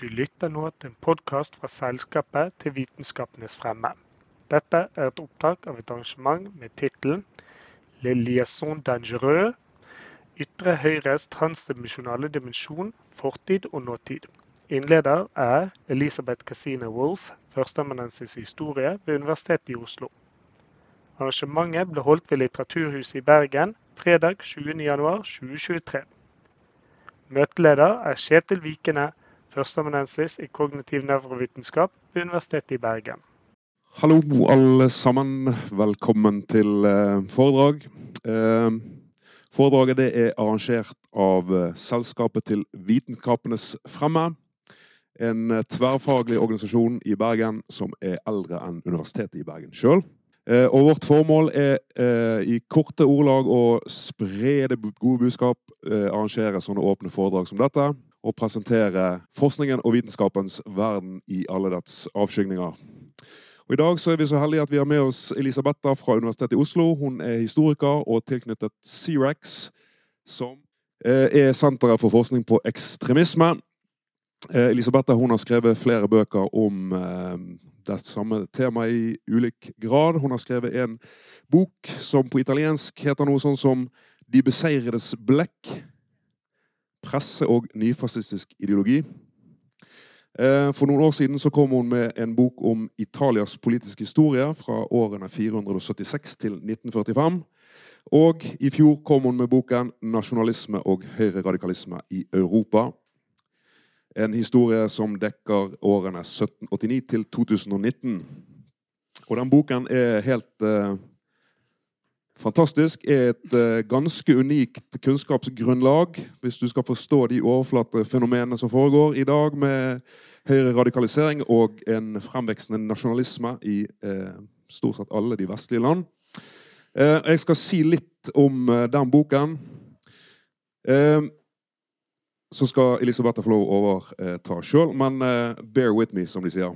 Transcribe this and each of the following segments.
Du lytter nå til en podkast fra Selskapet til Vitenskapenes fremme. Dette er et opptak av et arrangement med tittelen Le liaison dangereux ytre høyres transdimensjonale dimensjon, fortid og nåtid. Innleder er Elisabeth Casina Wolff, førsteamanuensis i historie ved Universitetet i Oslo. Arrangementet ble holdt ved Litteraturhuset i Bergen fredag 20.1.2023. Møteleder er Kjetil Vikene førsteamanuensis i kognitiv nevrovitenskap ved Universitetet i Bergen. Hallo, alle sammen. Velkommen til eh, foredrag. Eh, foredraget er arrangert av eh, Selskapet til Vitenskapenes Fremme. En tverrfaglig organisasjon i Bergen som er eldre enn Universitetet i Bergen sjøl. Og vårt formål er i korte ordlag å spre det gode budskap, arrangere sånne åpne foredrag som dette og presentere forskningen og vitenskapens verden i alle dets avskygninger. Og I dag så er vi så heldige at vi har med oss Elisabetta fra Universitetet i Oslo. Hun er historiker og tilknyttet C-REX, som eh, er Senteret for forskning på ekstremisme. Eh, Elisabetta hun har skrevet flere bøker om eh, det samme temaet i ulik grad. Hun har skrevet en bok som på italiensk heter noe sånn som De beseiredes blekk presse og nyfascistisk ideologi. Eh, for noen år siden så kom hun med en bok om Italias politiske historie fra årene 476 til 1945. Og i fjor kom hun med boken 'Nasjonalisme og høyreradikalisme i Europa'. En historie som dekker årene 1789 til 2019. Og den boken er helt eh, fantastisk, er et uh, ganske unikt kunnskapsgrunnlag hvis du skal forstå de overflatefenomenene som foregår i dag med høyere radikalisering og en fremvekstende nasjonalisme i uh, stort sett alle de vestlige land. Uh, jeg skal si litt om den boken. så skal Elisabeth få lov å overta sjøl, men bear with me, som de sier.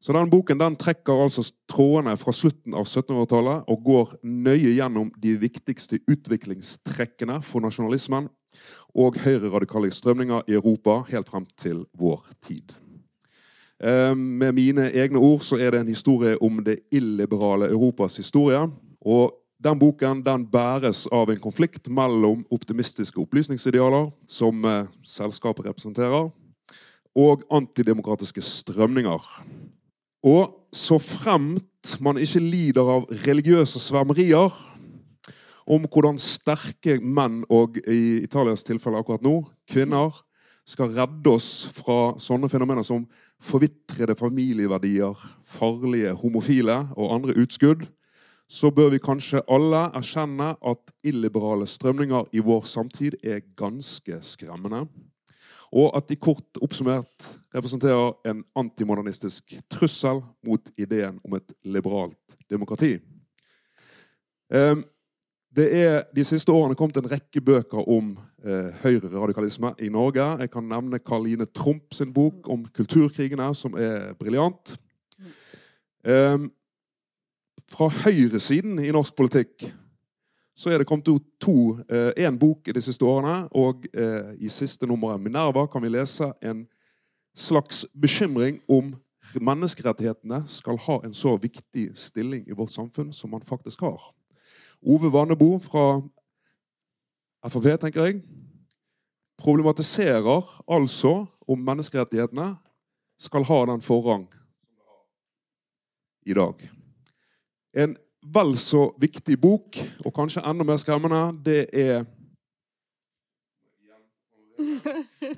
Så den Boken den trekker altså trådene fra slutten av 1700-tallet og går nøye gjennom de viktigste utviklingstrekkene for nasjonalismen og høyreradikale strømninger i Europa helt frem til vår tid. Eh, med mine egne ord så er det en historie om det illiberale Europas historie. Og den boken den bæres av en konflikt mellom optimistiske opplysningsidealer, som eh, selskapet representerer, og antidemokratiske strømninger. Og så fremt man ikke lider av religiøse svermerier om hvordan sterke menn, og i Italias tilfelle akkurat nå, kvinner, skal redde oss fra sånne fenomener som forvitrede familieverdier, farlige homofile og andre utskudd, så bør vi kanskje alle erkjenne at illiberale strømninger i vår samtid er ganske skremmende og at de kort oppsummert representerer en antimodernistisk trussel mot ideen om et liberalt demokrati. Ehm, det er de siste årene kommet en rekke bøker om eh, høyreradikalisme i Norge. Jeg kan nevne Karline Trump sin bok om kulturkrigene, som er briljant. Eh, fra høyresiden i norsk politikk så er det kommet ut to, én eh, bok de siste årene. Og eh, i siste nummer av Minerva kan vi lese en slags bekymring om menneskerettighetene skal ha en så viktig stilling i vårt samfunn som man faktisk har. Ove Vannebo fra Frp, tenker jeg, problematiserer altså om menneskerettighetene skal ha den forrang i dag. En vel så viktig bok, og kanskje enda mer skremmende, det er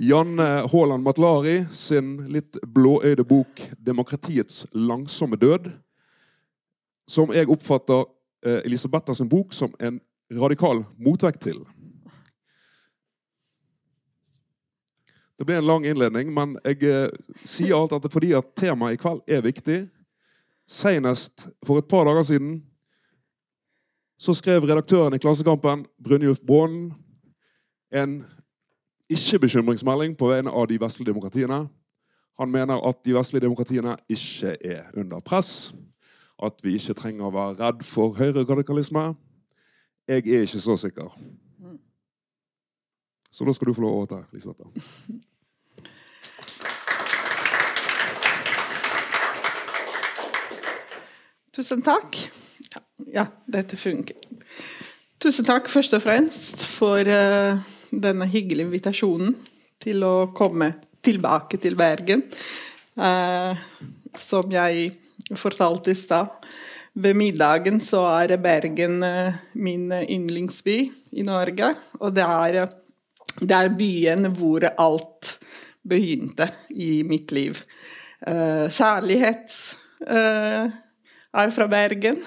Janne Haaland Matlari sin litt blåøyde bok 'Demokratiets langsomme død', som jeg oppfatter Elisabetha Elisabetta sin bok som en radikal motvekt til. Det ble en lang innledning, men jeg eh, sier alt at det er fordi at temaet i kveld er viktig. Senest for et par dager siden så skrev redaktøren i Klassekampen, Brynjulf Braanen, en ikke-bekymringsmelding på vegne av de vestlige demokratiene. Han mener at de vestlige demokratiene ikke er under press. At vi ikke trenger å være redd for høyreradikalisme. Jeg er ikke så sikker. Så da skal du få lov å overta, Elisabeth. Tusen takk. Ja, dette funker. Tusen takk først og fremst for uh, denne hyggelige invitasjonen til å komme tilbake til Bergen. Uh, som jeg fortalte i stad, ved middagen så er Bergen uh, min yndlingsby i Norge. Og det er, det er byen hvor alt begynte i mitt liv. kjærlighet er fra Bergen.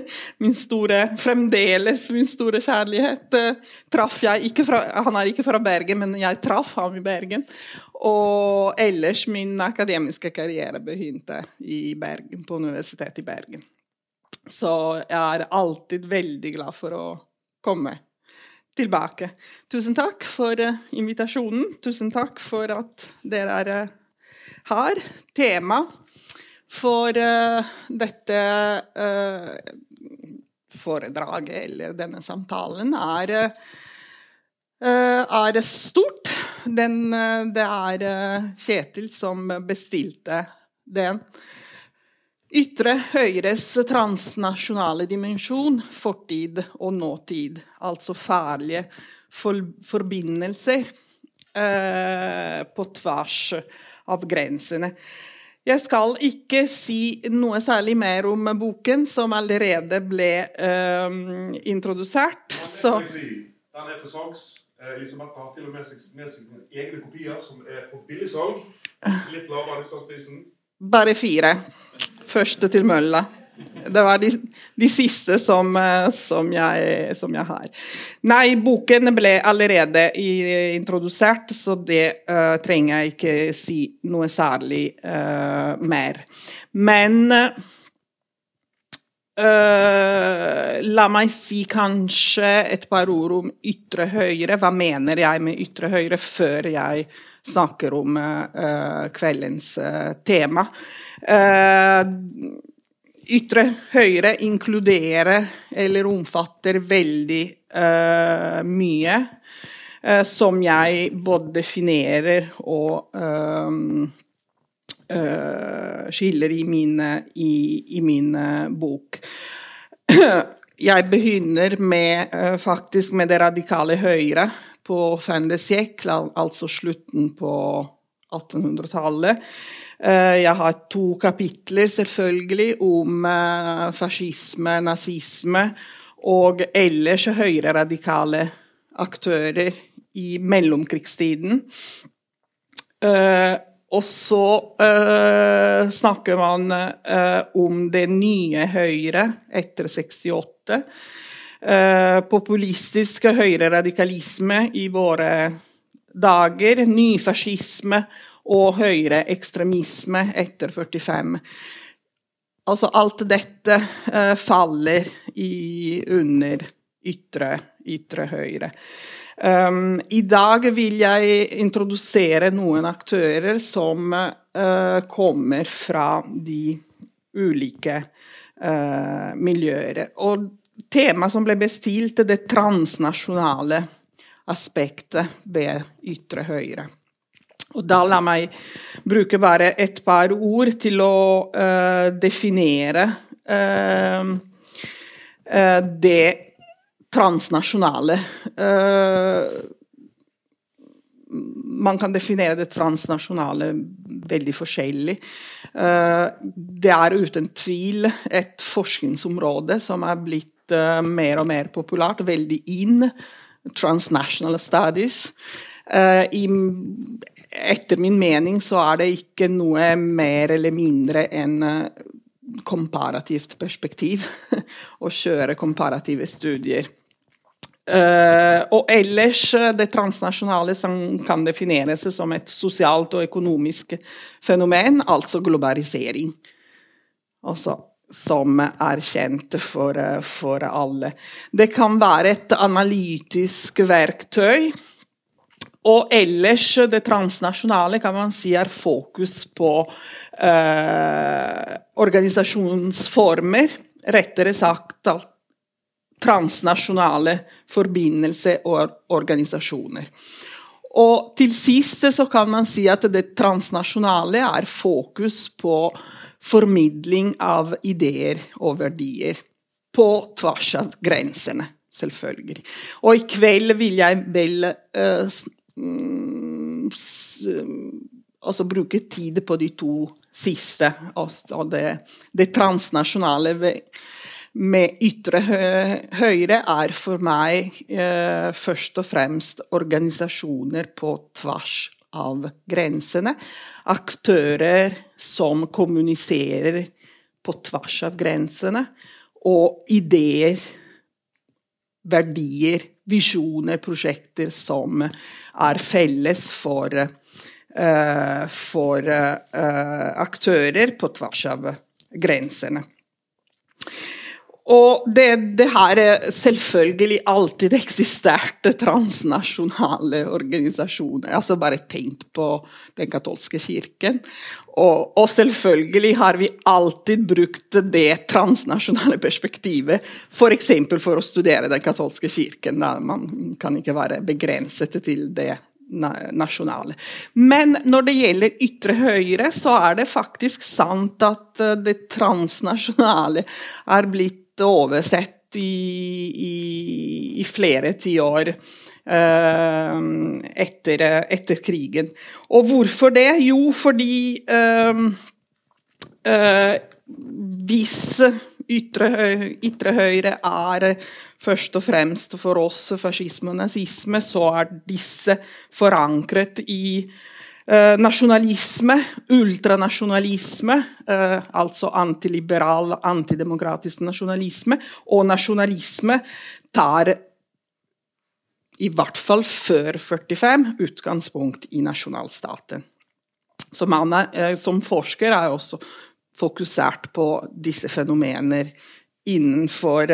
Min store, fremdeles min store kjærlighet uh, traff jeg ikke fra, Han er ikke fra Bergen, men jeg traff ham i Bergen. Og ellers min akademiske karriere begynte i Bergen, på Universitetet i Bergen. Så jeg er alltid veldig glad for å komme tilbake. Tusen takk for uh, invitasjonen. Tusen takk for at dere er uh, her. Tema for uh, dette uh, foredraget eller denne samtalen er, uh, er stort. Den, det er Kjetil som bestilte den. Ytre høyres transnasjonale dimensjon, fortid og nåtid. Altså farlige for, forbindelser på tvers av grensene. Jeg skal ikke si noe særlig mer om boken, som allerede ble um, introdusert. Så. Den heter salgs. Eh, Elisabeth har til og med med seg egne kopier som er på billigsalg. Litt lavere enn utsalgsprisen. Bare fire. Første til mølla. Det var de, de siste som, eh, som, jeg, som, jeg, har. Nei, boken ble allerede introdusert, så det uh, trenger jeg ikke si noe særlig uh, mer. Men uh, la meg si kanskje et par ord om ytre høyre. Hva mener jeg med ytre høyre, før jeg snakker om kveldens tema. Uh, ytre høyre inkluderer eller omfatter veldig uh, mye uh, som jeg både definerer og uh, skiller i min, i, i min bok. Jeg begynner med, faktisk med det radikale høyre på Fendesiek, altså slutten på 1800-tallet. Eh, jeg har to kapitler, selvfølgelig, om eh, fascisme, nazisme og ellers høyreradikale aktører i mellomkrigstiden. Uh, og så snakker man om det nye Høyre etter 68. populistisk høyreradikalisme i våre dager. Nyfascisme og høyreekstremisme etter 45. Altså alt dette uh, faller i, under ytre, ytre høyre. Um, I dag vil jeg introdusere noen aktører som uh, kommer fra de ulike uh, miljøer. Og temaet som ble bestilt, det transnasjonale aspektet ved ytre høyre. Og da la meg bruke bare et par ord til å uh, definere uh, uh, det transnasjonale. man kan definere det transnasjonale veldig forskjellig. det er uten tvil et forskningsområde som er blitt mer og mer populært, veldig in. Transnational studies. Uh, i, etter min mening så er det ikke noe mer eller mindre enn uh, komparativt perspektiv å kjøre komparative studier. Uh, og ellers det transnasjonale som kan defineres som et sosialt og økonomisk fenomen, altså globalisering. Altså, som er kjent for, for alle. Det kan være et analytisk verktøy og ellers, det transnasjonale kan man si er fokus på eh, organisasjonsformer. Rettere sagt transnasjonale forbindelser og organisasjoner. Og til sist så kan man si at det transnasjonale er fokus på formidling av ideer og verdier. På tvers av grensene, selvfølgelig. Og i kveld vil jeg vel uh, altså bruke tid på de to siste. Altså det, det transnasjonale med ytre høyre er for meg eh, først og fremst organisasjoner på tvers av grensene. Aktører som kommuniserer på tvers av grensene. Og ideer, verdier, visjoner, prosjekter som er felles for, uh, for uh, aktører på tvers av grensene. Og det, det har selvfølgelig alltid eksistert transnasjonale organisasjoner. altså Bare tenk på den katolske kirken. Og, og, selvfølgelig har vi alltid brukt det transnasjonale perspektivet, f.eks. For, for å studere den katolske kirken. Da man kan ikke være begrenset til det nasjonale. Men når det gjelder ytre høyre, så er det faktisk sant at eh, det transnasjonale er blitt oversett i, i, i flere tiår. Uh, etter, etter, krigen. Og hvorfor det? Jo, fordi uh, uh, hvis ytre, ytre, høyre er først og fremst for oss fascisme og nazisme, så er disse forankret i Eh, nasjonalisme, ultranasjonalisme, eh, altså antiliberal, antidemokratisk nasjonalisme, og nasjonalisme tar i hvert fall før 45 utgangspunkt i nasjonalstaten. Så man er, eh, som forsker er også fokusert på disse fenomener innenfor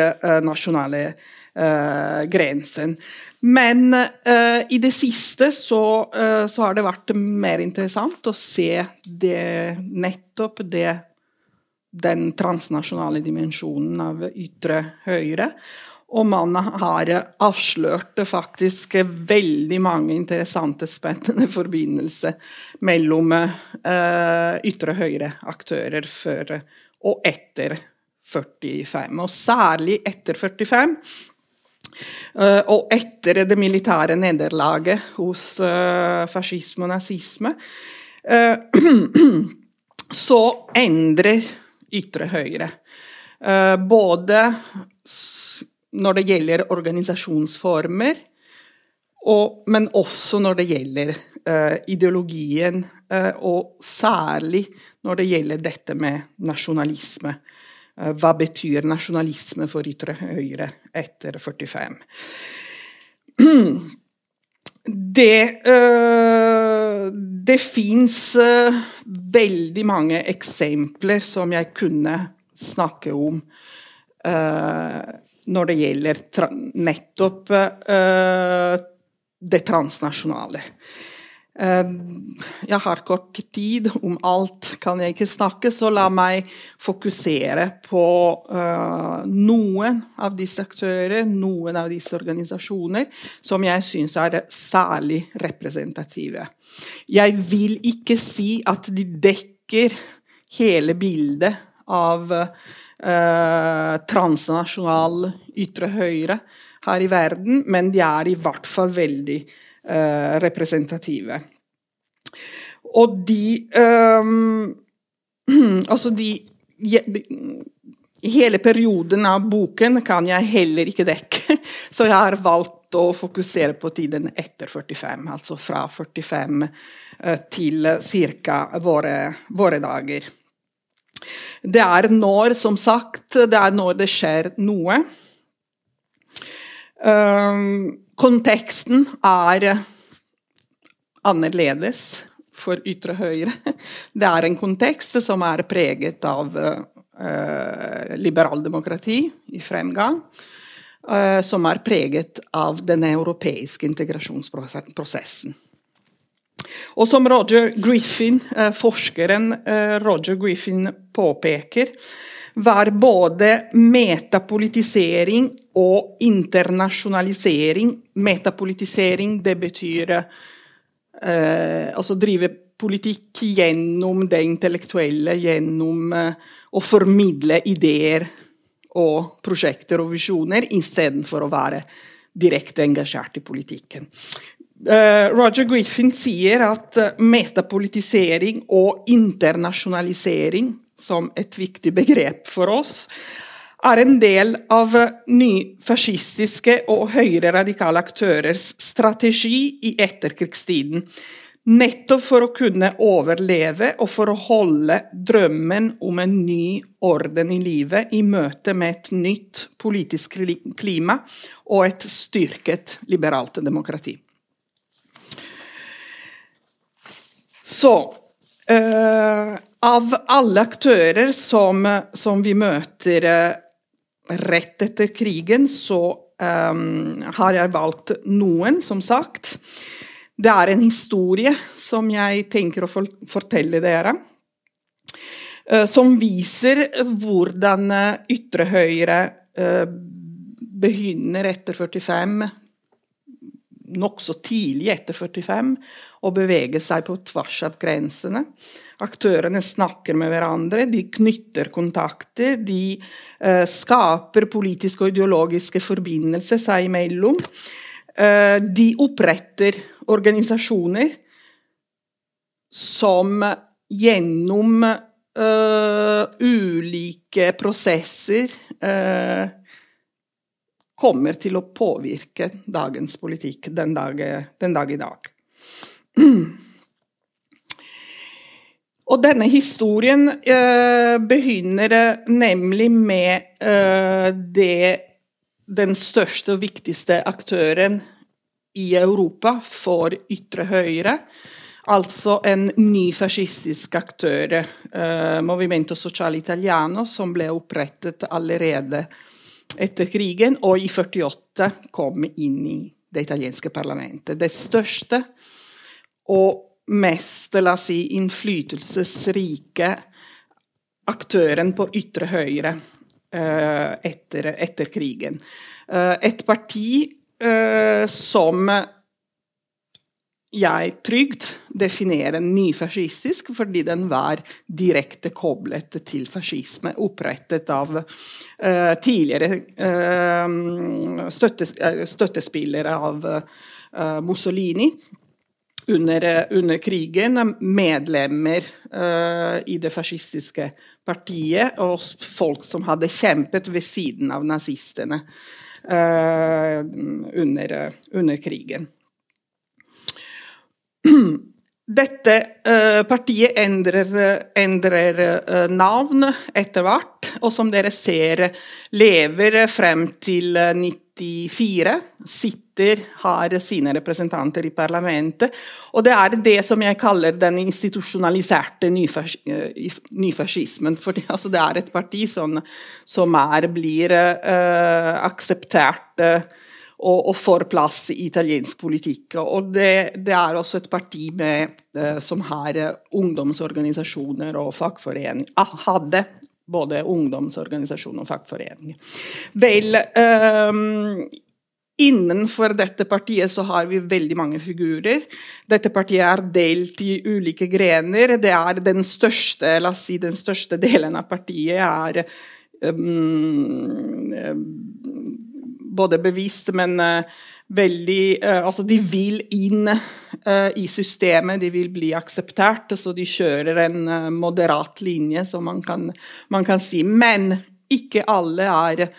nasjonale uh, grensen. Men uh, i det siste så, uh, så, har det vært mer interessant å se det nettopp det den transnasjonale dimensjonen av ytre høyre. Og man har avslørt faktisk veldig mange interessante, spennende forbindelser mellom uh, ytre høyre-aktører før og etter 45. Og særlig etter 45 Uh, og etter det militære nederlaget hos uh, fascisme og nazisme, uh, så endrer ytre høyre. både når det gjelder organisasjonsformer, og, men også når det gjelder ideologien, og særlig når det gjelder dette med nasjonalisme. Eh, hva betyr nasjonalisme for ytre høyre etter 45? Det, øh, det fins øh, veldig mange eksempler som jeg kunne snakke om øh, når det gjelder nettopp det transnasjonale. Eh, jeg har kort tid, om alt kan jeg ikke snakke, så la meg fokusere på uh, noen av disse aktører, noen av disse organisasjoner, som jeg syns er særlig representative. Jeg vil ikke si at de dekker hele bildet av uh, transnasjonal ytre høyre her i verden, men de er i hvert fall veldig Eh, representative. Og de um, Altså, de, de Hele perioden av boken kan jeg heller ikke dekke, så jeg har valgt å fokusere på tiden etter 45, altså fra 45 eh, til ca. Våre, våre, dager. Det er når, som sagt, det er når det skjer noe. Um, Konteksten er annerledes for ytre høyre. Det er en kontekst som er preget av uh, liberaldemokrati i fremgang. Uh, som er preget av den europeiske integrasjonsprosessen. Og som Roger Griffin, uh, forskeren Roger Griffin påpeker, var både metapolitisering og internasjonalisering. Metapolitisering, det betyr eh, altså drive politikk gjennom det intellektuelle, gjennom å formidle ideer og prosjekter og visjoner, istedenfor å være direkte engasjert i politikken. Roger Griffin sier at metapolitisering og internasjonalisering, som et viktig begrep for oss, er en del av nyfascistiske og høyreradikale aktørers strategi i etterkrigstiden. Nettopp for å kunne overleve og for å holde drømmen om en ny orden i livet i møte med et nytt politisk klima og et styrket liberalt demokrati. Så uh, Av alle aktører som, som vi møter uh, rett etter krigen, så um, har jeg valgt noen, som sagt. Det er en historie som jeg tenker å fortelle dere. Uh, som viser hvordan ytre høyre begynner etter 45, nokså tidlig etter 45, å bevege seg på tvers av grensene. Aktørene snakker med hverandre, de knytter kontakter. De eh, skaper politiske og ideologiske forbindelser seg imellom. Eh, de oppretter organisasjoner som gjennom eh, ulike prosesser eh, kommer til å påvirke dagens politikk den dag, den dag i dag. Og denne historien eh, begynner nemlig med eh, det den største og viktigste aktøren i Europa for ytre høyre. Altså en ny fascistisk aktør, eh, Movimento Sociale Italiano, som ble opprettet allerede etter krigen, og i 48 kom inn i det italienske parlamentet. Det største og mest la oss si, innflytelsesrike aktøren på ytre høyre uh, etter, etter, krigen. Uh, et parti uh, som jeg trygt definerer nyfascistisk fordi den var direkte koblet til fascisme, opprettet av uh, tidligere uh, støttes, støttespillere av uh, Mussolini under, under krigen, medlemmer uh, i det fascistiske partiet og folk som hadde kjempet ved siden av nazistene uh, under, under, krigen. Dette uh, partiet endrer, endrer navn etter hvert, og som dere ser, lever frem til 90 94 sitter, har sine representanter i parlamentet. Og det er det som jeg kaller den institusjonaliserte nyfascismen. For altså, det er et parti som, som er, blir uh, akseptert uh, og, og, får plass i italiensk politikk. Og det, det er også et parti med, uh, som har ungdomsorganisasjoner og fagforeninger. Ah, hadde både ungdomsorganisasjon og fagforeninger. Vel, um, Innenfor dette partiet så har vi veldig mange figurer. Dette partiet er delt i ulike grener. Det er den største, la oss si, den største delen av partiet er um, både bevisst, men uh, veldig uh, Altså, de vil inn i systemet, de vil bli akseptert, så de kjører en uh, moderat linje, som man kan, man kan, si. Men ikke alle er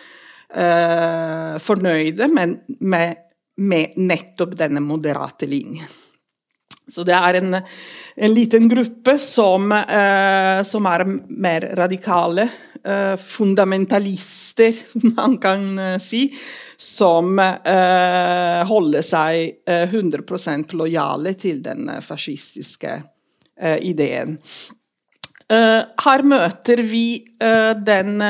fornøyde med, med, med, nettopp denne moderate linjen. Så det er en, en liten gruppe som, som er mer radikale Eh, fundamentalister, man kan eh, si, som eh, holder seg 100% lojale til den fascistiske ideen. her møter vi den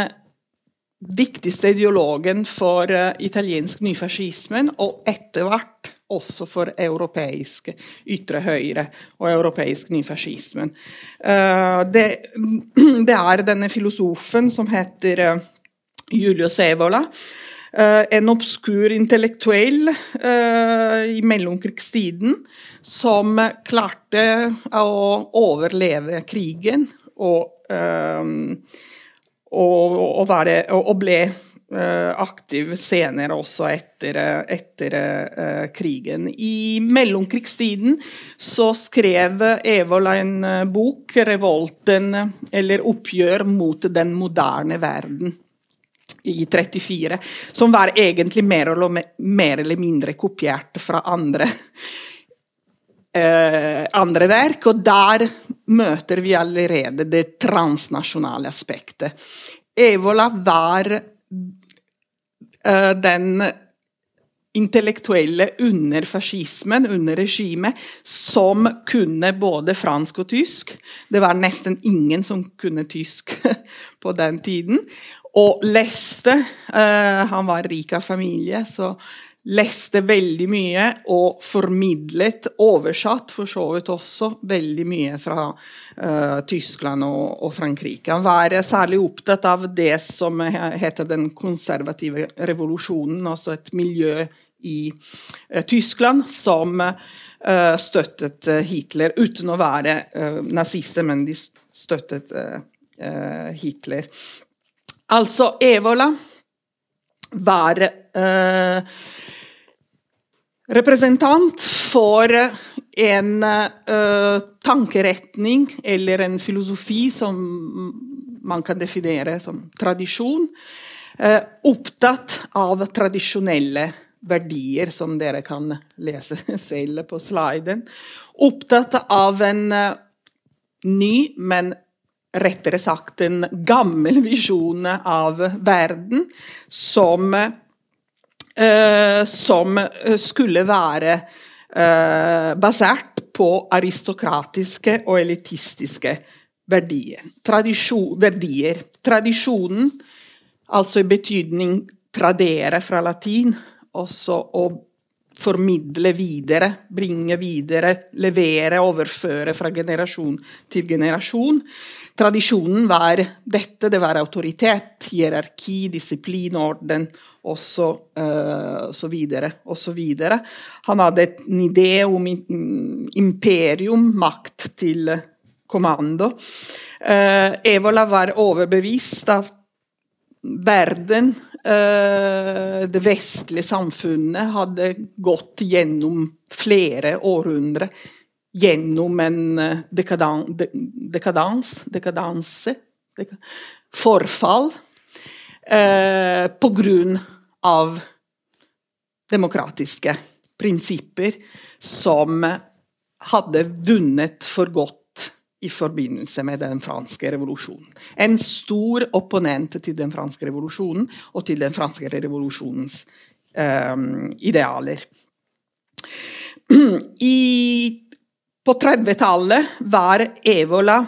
viktigste ideologen for italiensk nyfascismen, og etter hvert også for europeisk ytre høyre og europeisk nyfascismen. Uh, det, det, er denne filosofen som heter uh, Julio Sevola, eh, en obskur intellektuell eh, i mellomkrigstiden som klarte å overleve krigen og, og, og, være, og ble aktiv senere også etter, etter uh, krigen. I mellomkrigstiden så skrev Evola en bok, 'Revolten', eller 'Oppgjør mot den moderne verden' i 34, som var egentlig mer eller, mer eller mindre kopiert fra andre, eh, andre verk. Og der møter vi allerede det transnasjonale aspektet. Evola var eh, den intellektuelle under fascismen, under regimet, som kunne både fransk og tysk. Det var nesten ingen som kunne tysk på den tiden og leste. Uh, han var rik av familie, så leste veldig mye og formidlet, oversatt for så vidt også, veldig mye fra uh, Tyskland og, og, Frankrike. Han var særlig opptatt av det som heter den konservative revolusjonen, altså et miljø i uh, Tyskland som støttet Hitler, uten å være nazister, men de støttet Hitler. Altså, Evola var representant for en uh, tankeretning eller en filosofi som man kan definere som tradisjon. uh, opptatt av tradisjonelle verdier, som dere kan lese selv på sliden. Opptatt av en uh, ny, men rettere sagt en gammel visjon av verden som, eh, som skulle være eh, basert på aristokratiske og elitistiske verdier. Tradisjon, verdier. Tradisjonen, altså i betydning tradere fra latin, også å formidle videre, bringe videre, levere, overføre fra generasjon til generasjon. Tradisjonen var dette. Det var autoritet, hierarki, disiplin, orden osv. osv. Han hadde en idé om imperium, makt til kommando. Uh, Evola var overbevist av verden uh, Det vestlige samfunnet hadde gått gjennom flere århundrer gjennom en eh, dekadans, dekadans dekadanse Forfall eh, på grunn av demokratiske prinsipper som hadde vunnet for godt i forbindelse med den franske revolusjonen. En stor opponent til den franske revolusjonen og til den franske revolusjonens eh, idealer. I på 30-tallet var Evola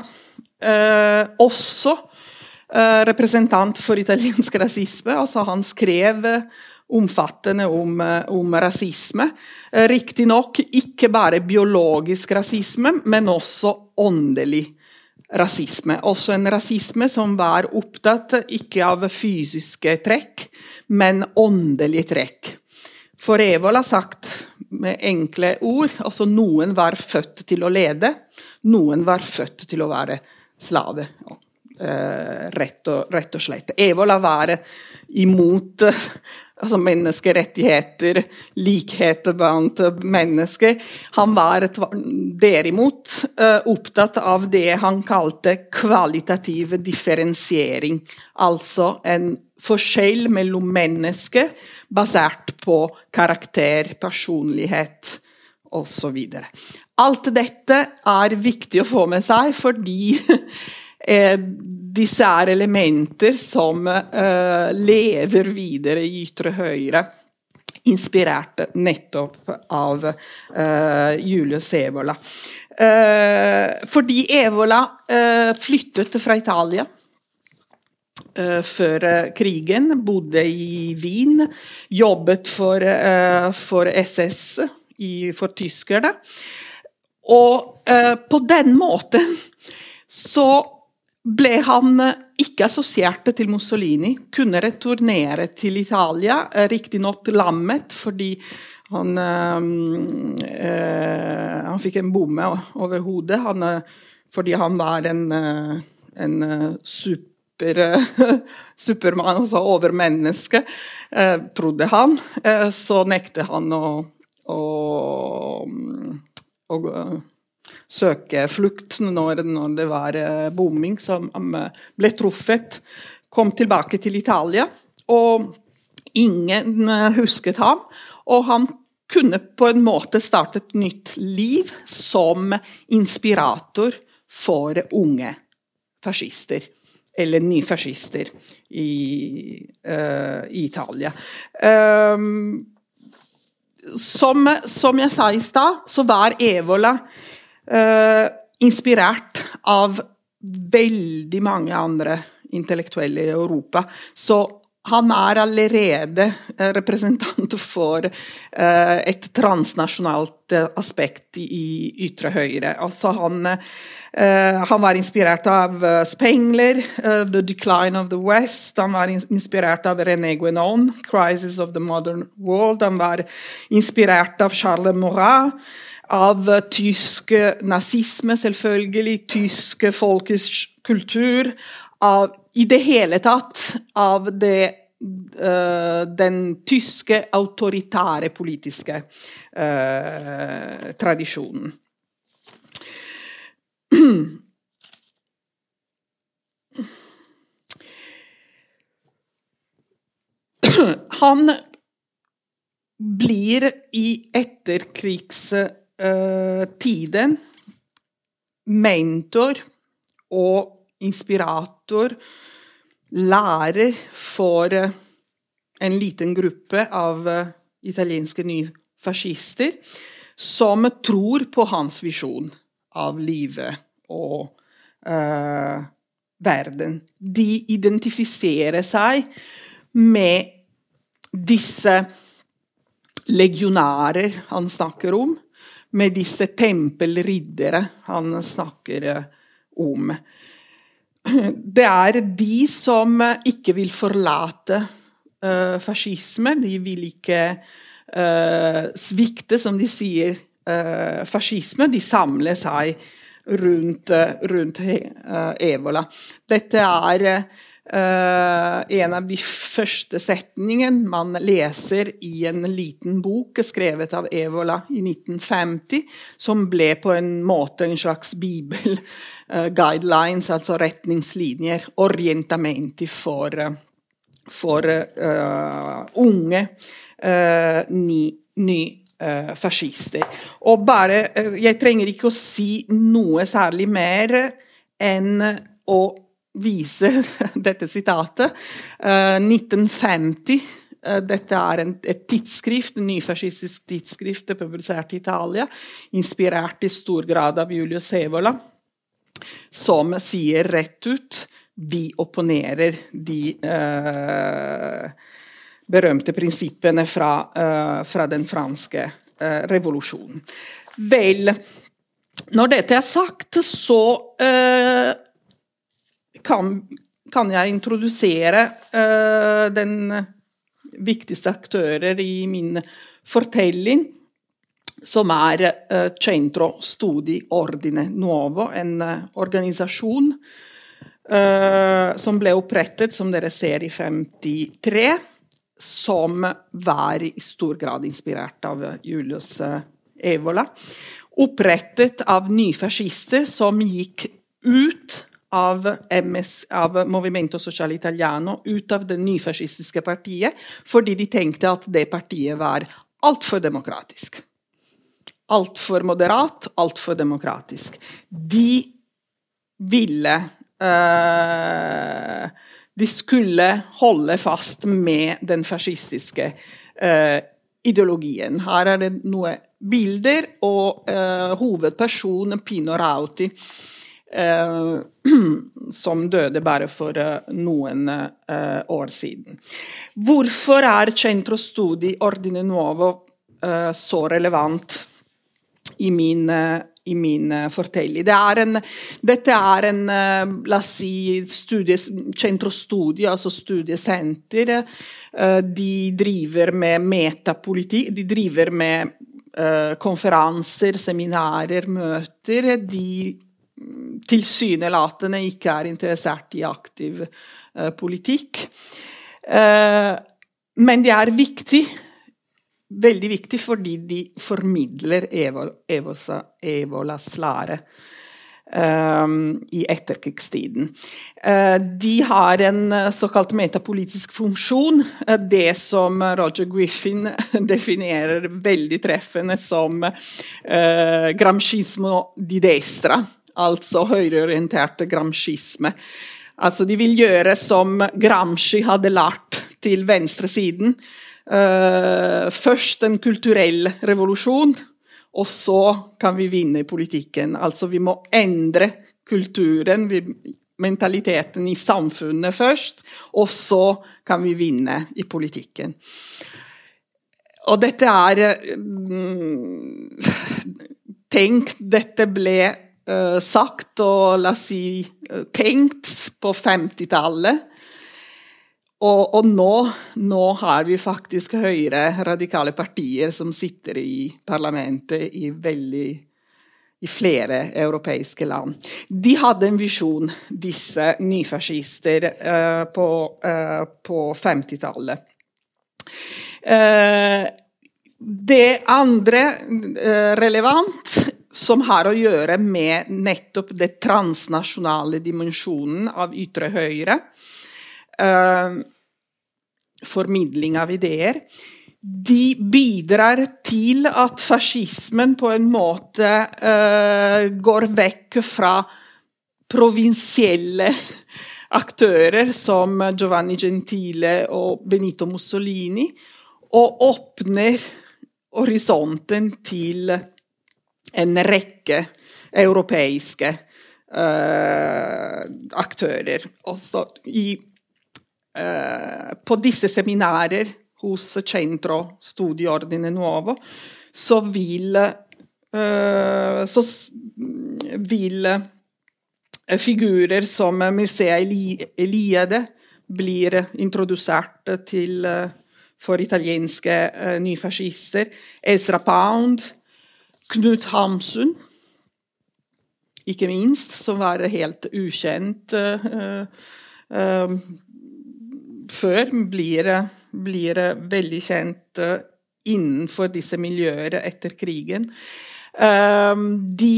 eh, også eh, representant for italiensk rasisme. Altså han skrev omfattende om, eh, om rasisme. Eh, Riktignok ikke bare biologisk rasisme, men også åndelig rasisme. Også en rasisme som var opptatt ikke av fysiske trekk, men åndelige trekk. For Evola sagt med enkle ord. Altså noen var født til å lede, noen var født til å være slave. Uh, rett, og, rett, og, slett. Evola være imot uh, altså menneskerettigheter, likhet blant mennesker. Han var derimot uh, opptatt av det han kalte kvalitativ differensiering. Altså en forskjell mellom mennesker basert på karakter, personlighet osv. Alt dette er viktig å få med seg fordi eh, disse er elementer som eh, lever videre i ytre høyre. Inspirert nettopp av eh, Julius Evola. Eh, fordi Evola flyttet fra Italia før eh, krigen. Bodde i Wien. Jobbet for, eh, for SS, i, for tyskerne. Og på den måten så ble han ikke assosiert til Mussolini. Kunne returnere til Italia, riktignok lammet fordi han, øh, han fikk en bomme over hodet han, fordi han var en, en super, supermann, altså overmenneske, øh, trodde han. så nektet han å, å, å søke flukt når, når det var bombing som ble truffet. Kom tilbake til Italia, og ingen husket ham. Og han kunne på en måte starte et nytt liv som inspirator for unge fascister. Eller nyfascister i, uh, i Italia. Um, som, som, jeg sa i stad, så var Evola uh, inspirert av veldig mange andre intellektuelle i Europa. Så han er allerede representant for uh, et transnasjonalt aspekt i ytre høyre. Altså han, han var inspirert av Spengler, 'The Decline of the West'. Han var inspirert av René Guénon, 'Crisis of the Modern World'. Han var inspirert av Charles Morat. Av tysk nazisme, selvfølgelig. Tysk folkets kultur. Av i det hele tatt av det, uh, den tyske autoritære politiske uh, tradisjonen. Han blir i etterkrigstiden uh, mentor og inspirator, lærer for eh, en liten gruppe av eh, italienske nyfascister som tror på hans visjon av livet og uh, verden. De identifiserer seg med disse legionærer han snakker om, med disse tempelriddere han snakker om det er de som ikke vil forlate uh, fascisme. De vil ikke uh, svikte, som de sier, uh, fascisme. De samler seg rundt, rundt Evola. Dette er Uh, en av de første setningene man leser i en liten bok skrevet av Evola i 1950, som ble på en måte en slags bibel, uh, guidelines, altså retningslinjer, orientamenti for, uh, for unge ny, ny fascister. Og bare Jeg trenger ikke å si noe særlig mer enn å vise dette sitatet. Uh, 1950. Uh, dette er en, et tidsskrift, en nyfascistisk tidsskrift publisert i Italia, inspirert i stor grad av Julius Sevola, som sier rett ut vi opponerer de eh, berømte prinsippene fra, fra den franske revolusjonen. Vel, når dette er sagt, så kan, kan jeg introdusere uh, den viktigste aktører i min fortelling, som er uh, Centro Studi Ordine Nuovo, en uh, organisasjon som ble opprettet, som dere ser, i 53 som var i stor grad inspirert av Julius Evola. Opprettet av nyfascister som gikk ut av, MS, av Movimento Sociale Italiano ut av det nyfascistiske partiet, fordi de tenkte at det partiet var altfor demokratisk. Altfor moderat, altfor demokratisk. De ville uh, De skulle holde fast med den fascistiske uh, ideologien. Her er det noen bilder, og uh, hovedpersonen Pino Rauti som døde bare for eh, noen eh, år siden. Hvorfor er Centro Studi Ordine Nuovo så relevant i min, i min fortelling. Det er en, dette er en la oss si, studie, sentrostudie, altså studiesenter. De driver med metapolitikk. De driver med konferanser, seminarer, møter. De tilsynelatende ikke er interessert i aktiv politikk. men det er viktig veldig viktig fordi de formidler Evosa, Evolas lære um, i etterkrigstiden. Uh, de har en uh, såkalt metapolitisk funksjon, uh, det som Roger Griffin definerer veldig treffende som gramscismo di destra, altså høyreorienterte gramscisme. Altså, de vil gjøre som Gramsci hadde lært til venstresiden. Uh, først en kulturell revolusjon, og så kan vi vinne i politikken. Altså vi må endre kulturen, mentaliteten i samfunnet først, og så kan vi vinne i politikken. Og dette er mm, Tenk, dette ble sagt og la oss si uh, tenkt på 50-tallet. Og, og nå, nå, har vi faktisk høyre radikale partier som sitter i parlamentet i veldig i flere europeiske land. De hadde en visjon, disse nyfascister, uh, på, på 50-tallet. Uh, eh, det andre relevant som har å gjøre med nettopp det transnasjonale dimensjonen av ytre høyre. Uh, formidling av ideer. De bidrar til at fascismen på en måte uh, går vekk fra provinsielle aktører som Giovanni Gentile og Benito Mussolini, og åpner horisonten til en rekke europeiske uh, aktører. Også i uh, på disse seminarer hos Centro Studiordine Nuovo, så vil, uh, så vil figurer som Mircea Eliade blir introdusert til for italienske nyfascister. Ezra Pound, Knut Hamsun, ikke minst, som var helt ukjent før, blir, blir veldig kjent eh, innenfor disse miljøene etter krigen. De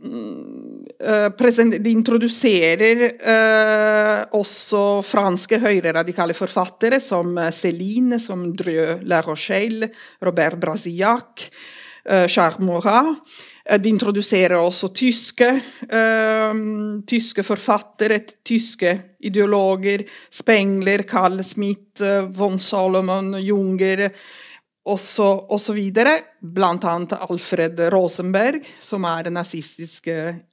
Uh, de introduserer uh, også franske høyreradikale forfattere som Céline, som Dreux La Rochelle, Robert Brasillac, uh, Charles Morat. Eh, de introduserer også tyske, um, tyske forfattere, tyske ideologer. Spengler, Carl Smith, uh, von Solomon, Junger osv. Blant annet Alfred Rosenberg, som er en nazistisk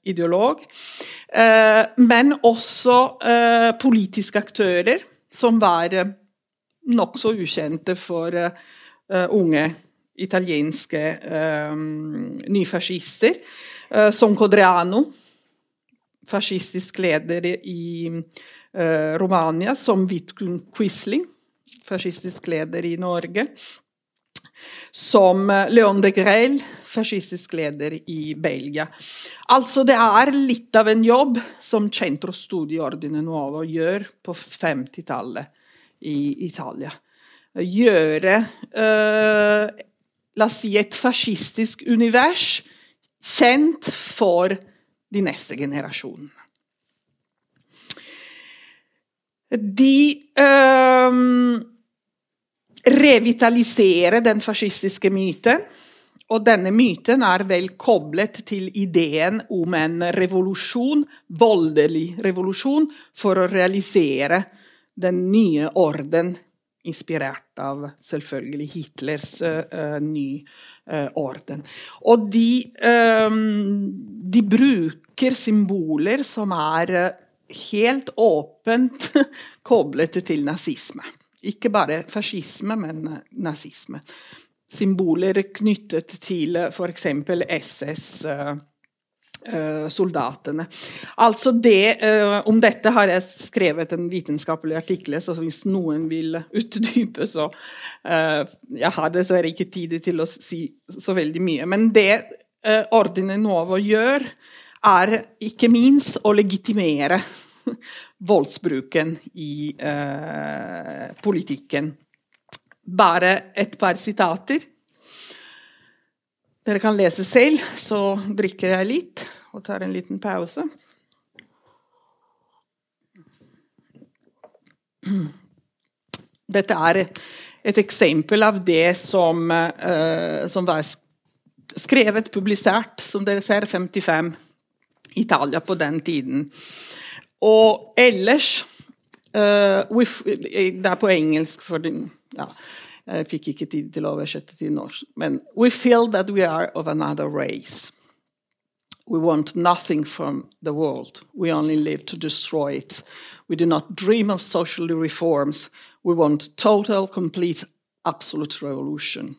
ideolog. Uh, men også politiske aktører, som var nokså ukjente for unge italienske eh, nyfascister, eh, som Codreano, fascistisk leder i eh, Romania, som Vidkun Quisling, fascistisk leder i Norge, som Leon de Grelle, fascistisk leder i Belgia. Altså, det er litt av en jobb som Centro Studio Ordine Nuovo gjør på 50-tallet i Italia. Gjøre uh, la oss si, et fascistisk univers kjent for de neste generasjonene. De øh, revitaliserer den fascistiske myten. Og denne myten er vel koblet til ideen om en revolusjon, voldelig revolusjon, for å realisere den nye orden inspirert av selvfølgelig Hitlers uh, ny uh, orden. Og de, um, de, bruker symboler som er helt åpent koblet til nazisme. Ikke bare fascisme, men nazisme. symboler knyttet til f.eks. SS-soldatene. Altså det, om dette har jeg skrevet en vitenskapelig artikkel, så hvis noen vil utdype, så Jeg har dessverre ikke tid til å si så veldig mye. Men det Ordine Novo gjør, er ikke minst å legitimere voldsbruken i eh, politikken. Bare et par sitater. Dere kan lese selv, så drikker jeg litt og tar en liten pause. Dette er et eksempel av det som, uh, som var skrevet, publisert, som dere ser, 55 Italia på den tiden. Og ellers uh, Det er på engelsk, for den, ja, jeg fikk ikke tid til å oversette til norsk. Men We feel that we are of another race. We want nothing from the world. We only live to destroy it. We do not dream of social reforms. We want total, complete, absolute revolution.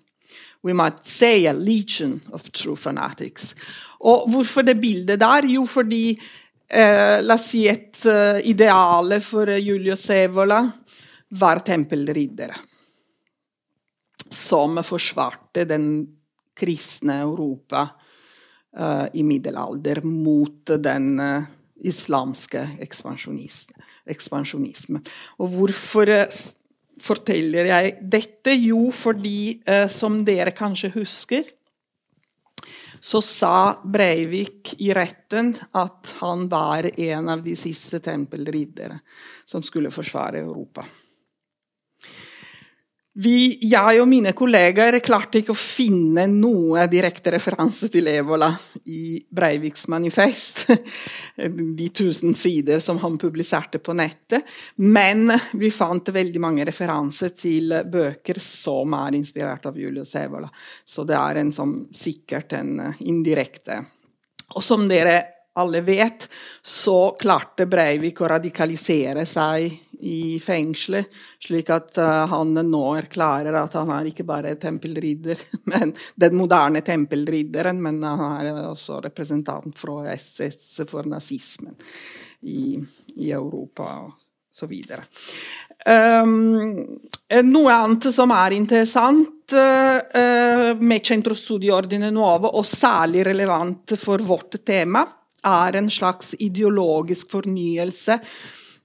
We might say a legion of true fanatics. Og hvorfor det bildet der? Jo, fordi eh, La oss si et uh, ideale for Julius Evola var tempelriddere. Som forsvarte den kristne Europa i middelalder mot den uh, islamske ekspansjonisme. Og hvorfor forteller jeg dette? Jo, fordi, som dere kanskje husker, så sa Breivik i retten at han var en av de siste tempelriddere som skulle forsvare Europa. Vi, jeg og mine kollegaer klarte ikke å finne noe direkte referanse til Evola i Breiviks manifest, de tusen sider som han publiserte på nettet. Men vi fant veldig mange referanser til bøker som er inspirert av Julius Evola. Så det er en som, sikkert en indirekte. Og som dere alle vet, så klarte Breivik å radikalisere seg i fengselet, slik at uh, han nå erklærer at han er ikke bare tempelridder, men den moderne tempelridderen, men han er også representant fra SS for nazismen i, i Europa videre. Um, noe annet som er interessant uh, med Centro Studio og særlig relevant for vårt tema, er en slags ideologisk fornyelse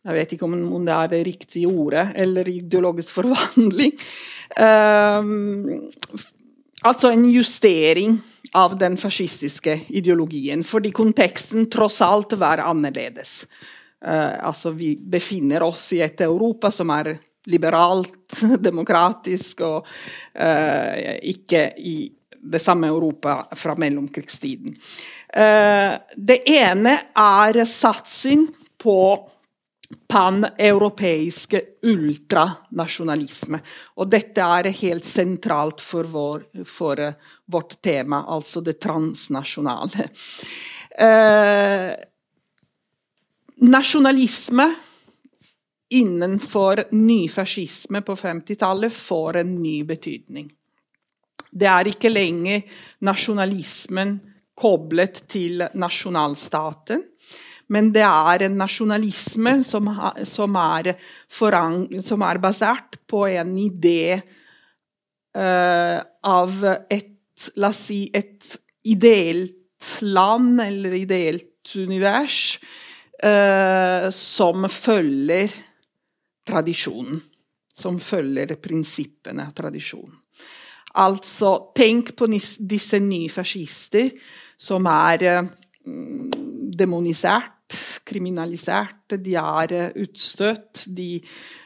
jeg vet ikke om det er det riktige ordet, eller ideologisk forvandling. Um, altså en justering av den fascistiske ideologien, fordi konteksten tross alt var annerledes. Uh, altså vi befinner oss i et Europa som er liberalt, demokratisk, og uh, ikke i det samme Europa fra mellomkrigstiden. Uh, det ene er satsing på paneuropeiske ultranasjonalisme. Og dette er helt sentralt for, vår, for uh, vårt tema, altså det transnasjonale. Eh, nasjonalisme innenfor nyfascisme på 50-tallet får en ny betydning. Det er ikke lenger nasjonalismen koblet til nasjonalstaten men det er en nasjonalisme som, som, er, forang, som er, basert på en idé uh, av et La oss si et ideelt land eller ideelt univers uh, som følger tradisjonen. Som følger prinsippene av tradisjonen. Altså, tenk på disse nye fascister som er uh, demonisert, kriminalisert, de er eh, utstøtt. De,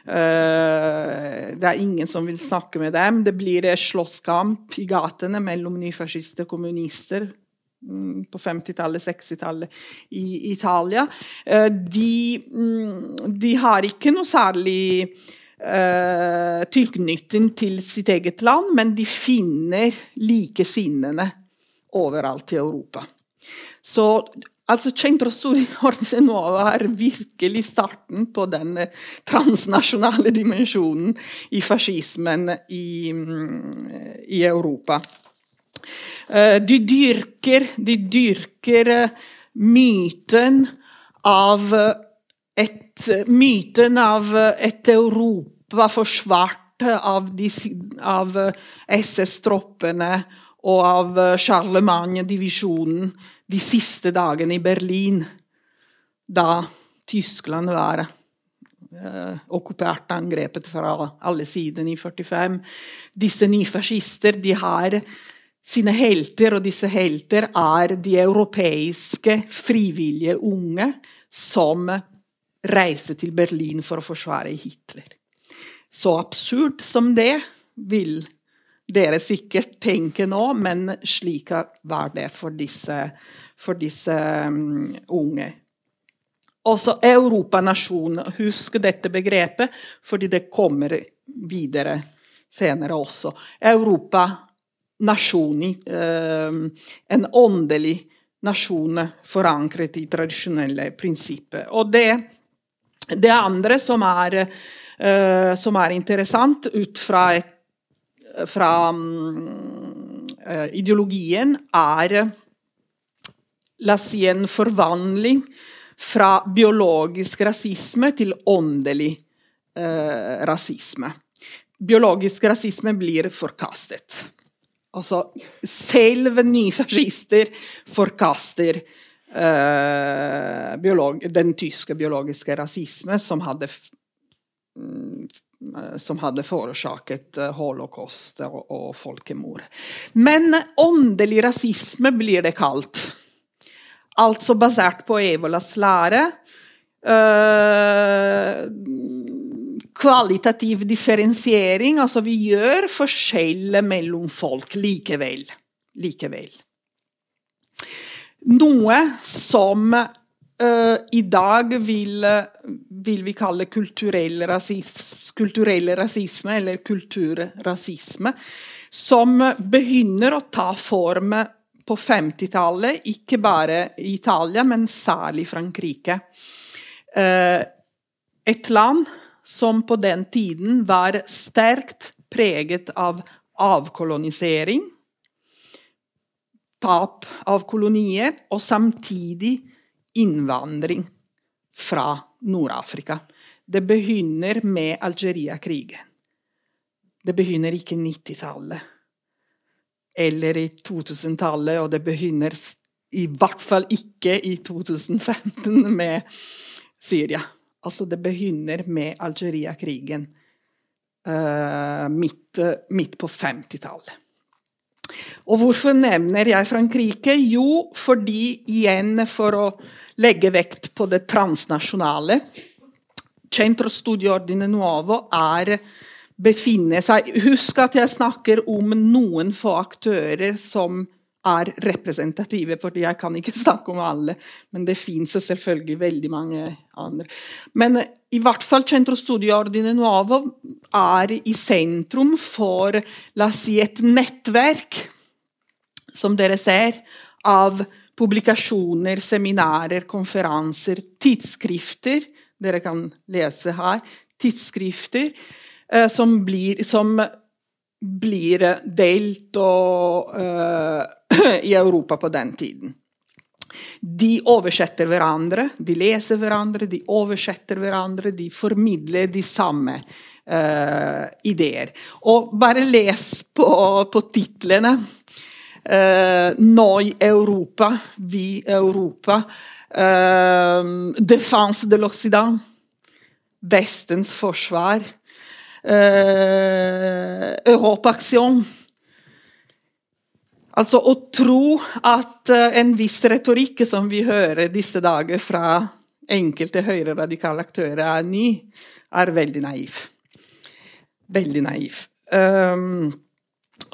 uh, det er ingen som vil snakke med dem. Det blir slåsskamp i gatene mellom nyfascister og kommunister um, på 50-tallet, 60-tallet i Italia. De, um, de, har ikke noe særlig uh, tilknytning til sitt eget land, men de finner likesinnede overalt i Europa. Så Altså, Centro Studio Nuova er virkelig starten på den transnasjonale dimensjonen i fascismen i, mm, i Europa. Eh, de dyrker, de dyrker myten av et, myten av et Europa forsvart av, av SS-troppene og av Charlemagne-divisjonen de siste dagene i Berlin, da Tyskland var eh, okkupert angrepet fra alle sider i 45. Disse nyfascister de har sine helter, og disse helter er de europeiske frivillige unge som reiste til Berlin for å forsvare Hitler. Så absurd som det vil dere sikkert tenker nå, men slik var det for disse, for disse um, unge. Også europanasjon. Husk dette begrepet, fordi det kommer videre senere også. Europa, nasjoni, en åndelig nasjon forankret i tradisjonelle prinsipper. Og det, det andre som er, uh, som er interessant ut fra et fra uh, ideologien er La oss si en forvandling fra biologisk rasisme til åndelig uh, rasisme. Biologisk rasisme blir forkastet. Altså, selv nyfascister forkaster uh, den tyske biologiske rasisme, som hadde Eh, som hadde forårsaket eh, holocaust og, og folkemord. Men åndelig rasisme blir det kalt. Altså basert på Evolas lære. Uh, kvalitativ differensiering. Altså vi gjør forskjell mellom folk likevel. Likevel. Noe som uh, i dag vil, vil, vi kalle kulturell, rasisme, kulturell rasisme, eller kulturrasisme, som begynner å ta form på 50-tallet, ikke bare i Italia, men særlig Frankrike. Uh, et land som på den tiden var sterkt preget av avkolonisering, tap av kolonier, og samtidig innvandring fra Nord-Afrika. Det begynner med Algeria-krigen. Det begynner ikke 90-tallet eller i 2000-tallet, og det begynner i hvert fall ikke i 2015 med Syria. Altså, det begynner med Algeria-krigen uh, midt, midt på 50-tallet. Og hvorfor nevner jeg Frankrike? Jo, fordi igjen for å legge vekt på det transnasjonale. Centro Studio Ordine Nuovo er befinner seg Husk at jeg snakker om noen få aktører som er representative, fordi jeg kan ikke snakke om alle. Men det fins selvfølgelig veldig mange andre. Men i hvert fall Centro Studio Ordine Nuovo er i sentrum for la oss si, et nettverk, som dere ser, av publikasjoner, seminarer, konferanser, tidsskrifter. Dere kan lese her. Tidsskrifter eh, som, blir, som blir delt og, eh, i Europa på den tiden. De oversetter hverandre, de leser hverandre, de oversetter hverandre, de formidler de samme eh, ideer. Og bare les på, på titlene. Uh, Noi Europa, Vi Europa. Uh, Defense de l'Occident. Vestens forsvar. Uh, Europaksjon. Altså å tro at en viss retorikk som vi hører disse dager fra enkelte høyreradikale aktører, er ny, er veldig naiv. Veldig naiv. Um,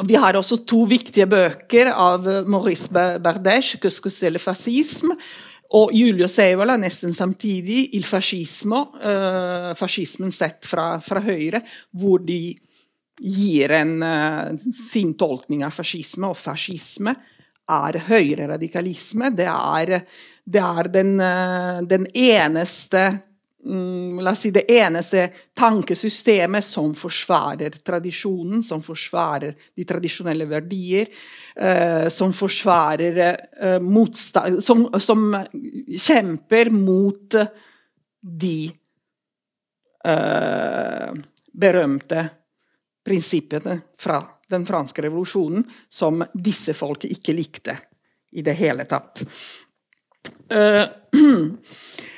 vi har også to viktige bøker av Maurice Bardèche, 'Qu'est-ce fascisme', og Julius Evola nesten samtidig, 'Il fascismo', uh, fascismen sett fra, fra, høyre, hvor de gir en, uh, sin tolkning av fascisme. Og fascisme er høyreradikalisme. Det er det er den, den eneste La oss si det eneste tankesystemet som forsvarer tradisjonen, som forsvarer de tradisjonelle verdier, eh, som forsvarer eh, motstand som, som, kjemper mot de eh, berømte prinsippene fra den franske revolusjonen som disse folket ikke likte i det hele tatt. Uh,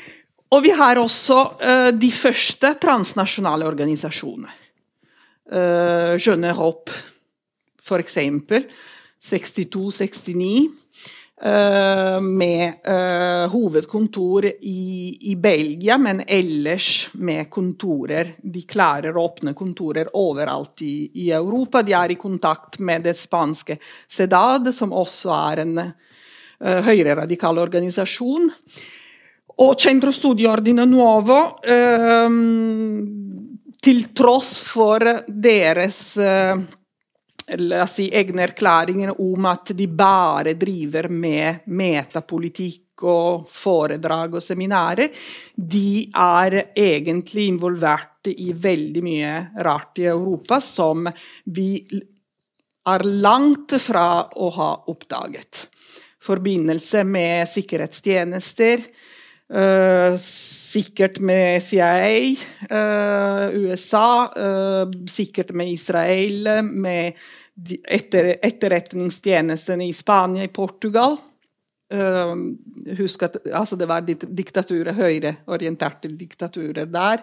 og vi har også uh, de første transnasjonale organisasjonene. Uh, Jeune Europe, for eksempel. 62-69. Uh, med uh, hovedkontor i, i, Belgia, men ellers med kontorer. De klarer å åpne kontorer overalt i, i, Europa. De er i kontakt med det spanske CEDAD, som også er en uh, høyreradikal organisasjon. Og Centro Studi Ordine Nuovo, til tross for deres la si, egne erklæringer om at de bare driver med metapolitikk og foredrag og seminarer. De er egentlig involvert i veldig mye rart i Europa som vi er langt fra å ha oppdaget. Forbindelse med sikkerhetstjenester, uh, sikkert med CIA, uh, USA, uh, sikkert med Israel, med etter, etterretningstjenestene i Spania, i Portugal. Husk at altså det var diktaturer, høyreorienterte diktaturer der.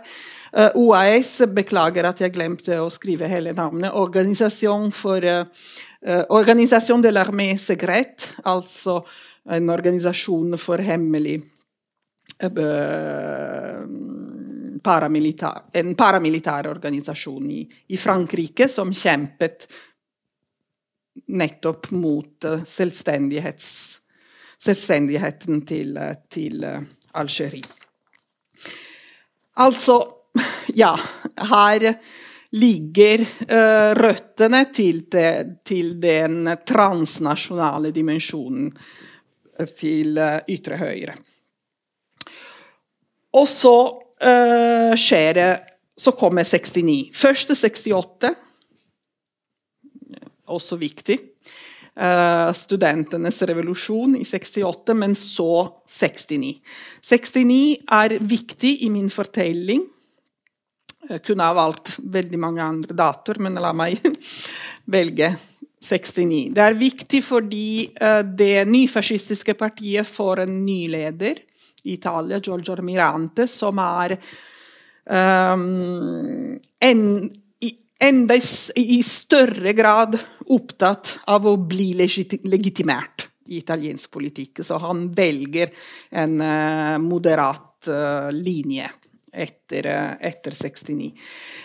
OAS, beklager at jeg glemte å skrive hele navnet. Organisasjon for Organisation de l'armée secrète, altså en organisasjon for hemmelig en paramilitær organisasjon i, i Frankrike som kjempet nettopp mot uh, selvstendigheten til, uh, til uh, Algerie. Altså, ja Her ligger røttene til, det, til, den transnasjonale dimensjonen til ytre høyre. Og så skjer det Så kommer 69. Først er 68 også viktig. Uh, studentenes revolusjon i 68, men så 69. 69 er viktig i min fortelling. Jeg kunne ha valgt veldig mange andre datoer, men la meg velge 69. Det er viktig fordi uh, det nyfascistiske partiet får en ny leder i Italia, Giorgio Mirante, som er um, en enda i større grad opptatt av å bli legitimert i italiensk politikk. Så han velger en uh, moderat uh, linje etter, uh, etter, 69.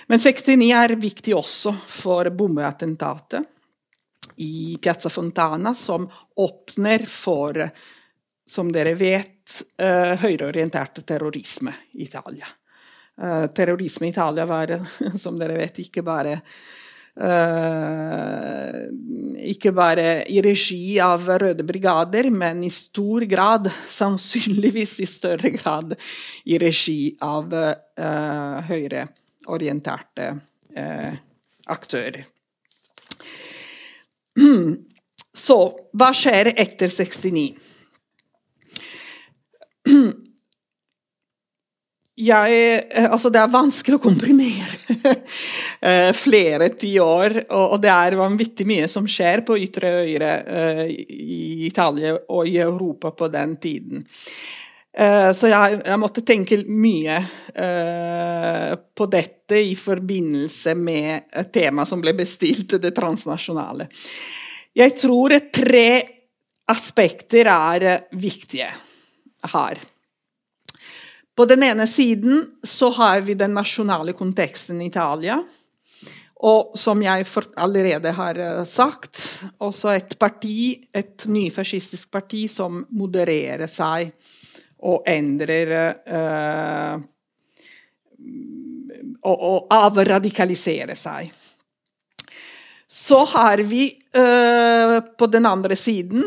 Men 69 er viktig også for bombeattentatet i Piazza Fontana, som åpner for, som dere vet, høyreorienterte terrorisme i Italia. Uh, terrorisme i Italia var, som dere vet, ikke bare uh, ikke bare i regi av Røde brigader, men i stor grad, sannsynligvis i større grad, i regi av uh, høyreorienterte aktører. Så hva skjer etter 69? Jeg, eh, altså det er vanskelig å komprimere eh, flere tiår. Og, og det er vanvittig mye som skjer på ytre høyre uh, i Italia og i Europa på den tiden. Så jeg, jeg, måtte tenke mye uh, på dette i forbindelse med tema som ble bestilt, det transnasjonale. Jeg tror tre aspekter er viktige her. På den ene siden så har vi den nasjonale konteksten i Italia. Og som jeg allerede har eh, sagt, også et parti, et nyfascistisk parti, som modererer seg og endrer eh, og, og avradikaliserer seg. Så har vi eh, på den andre siden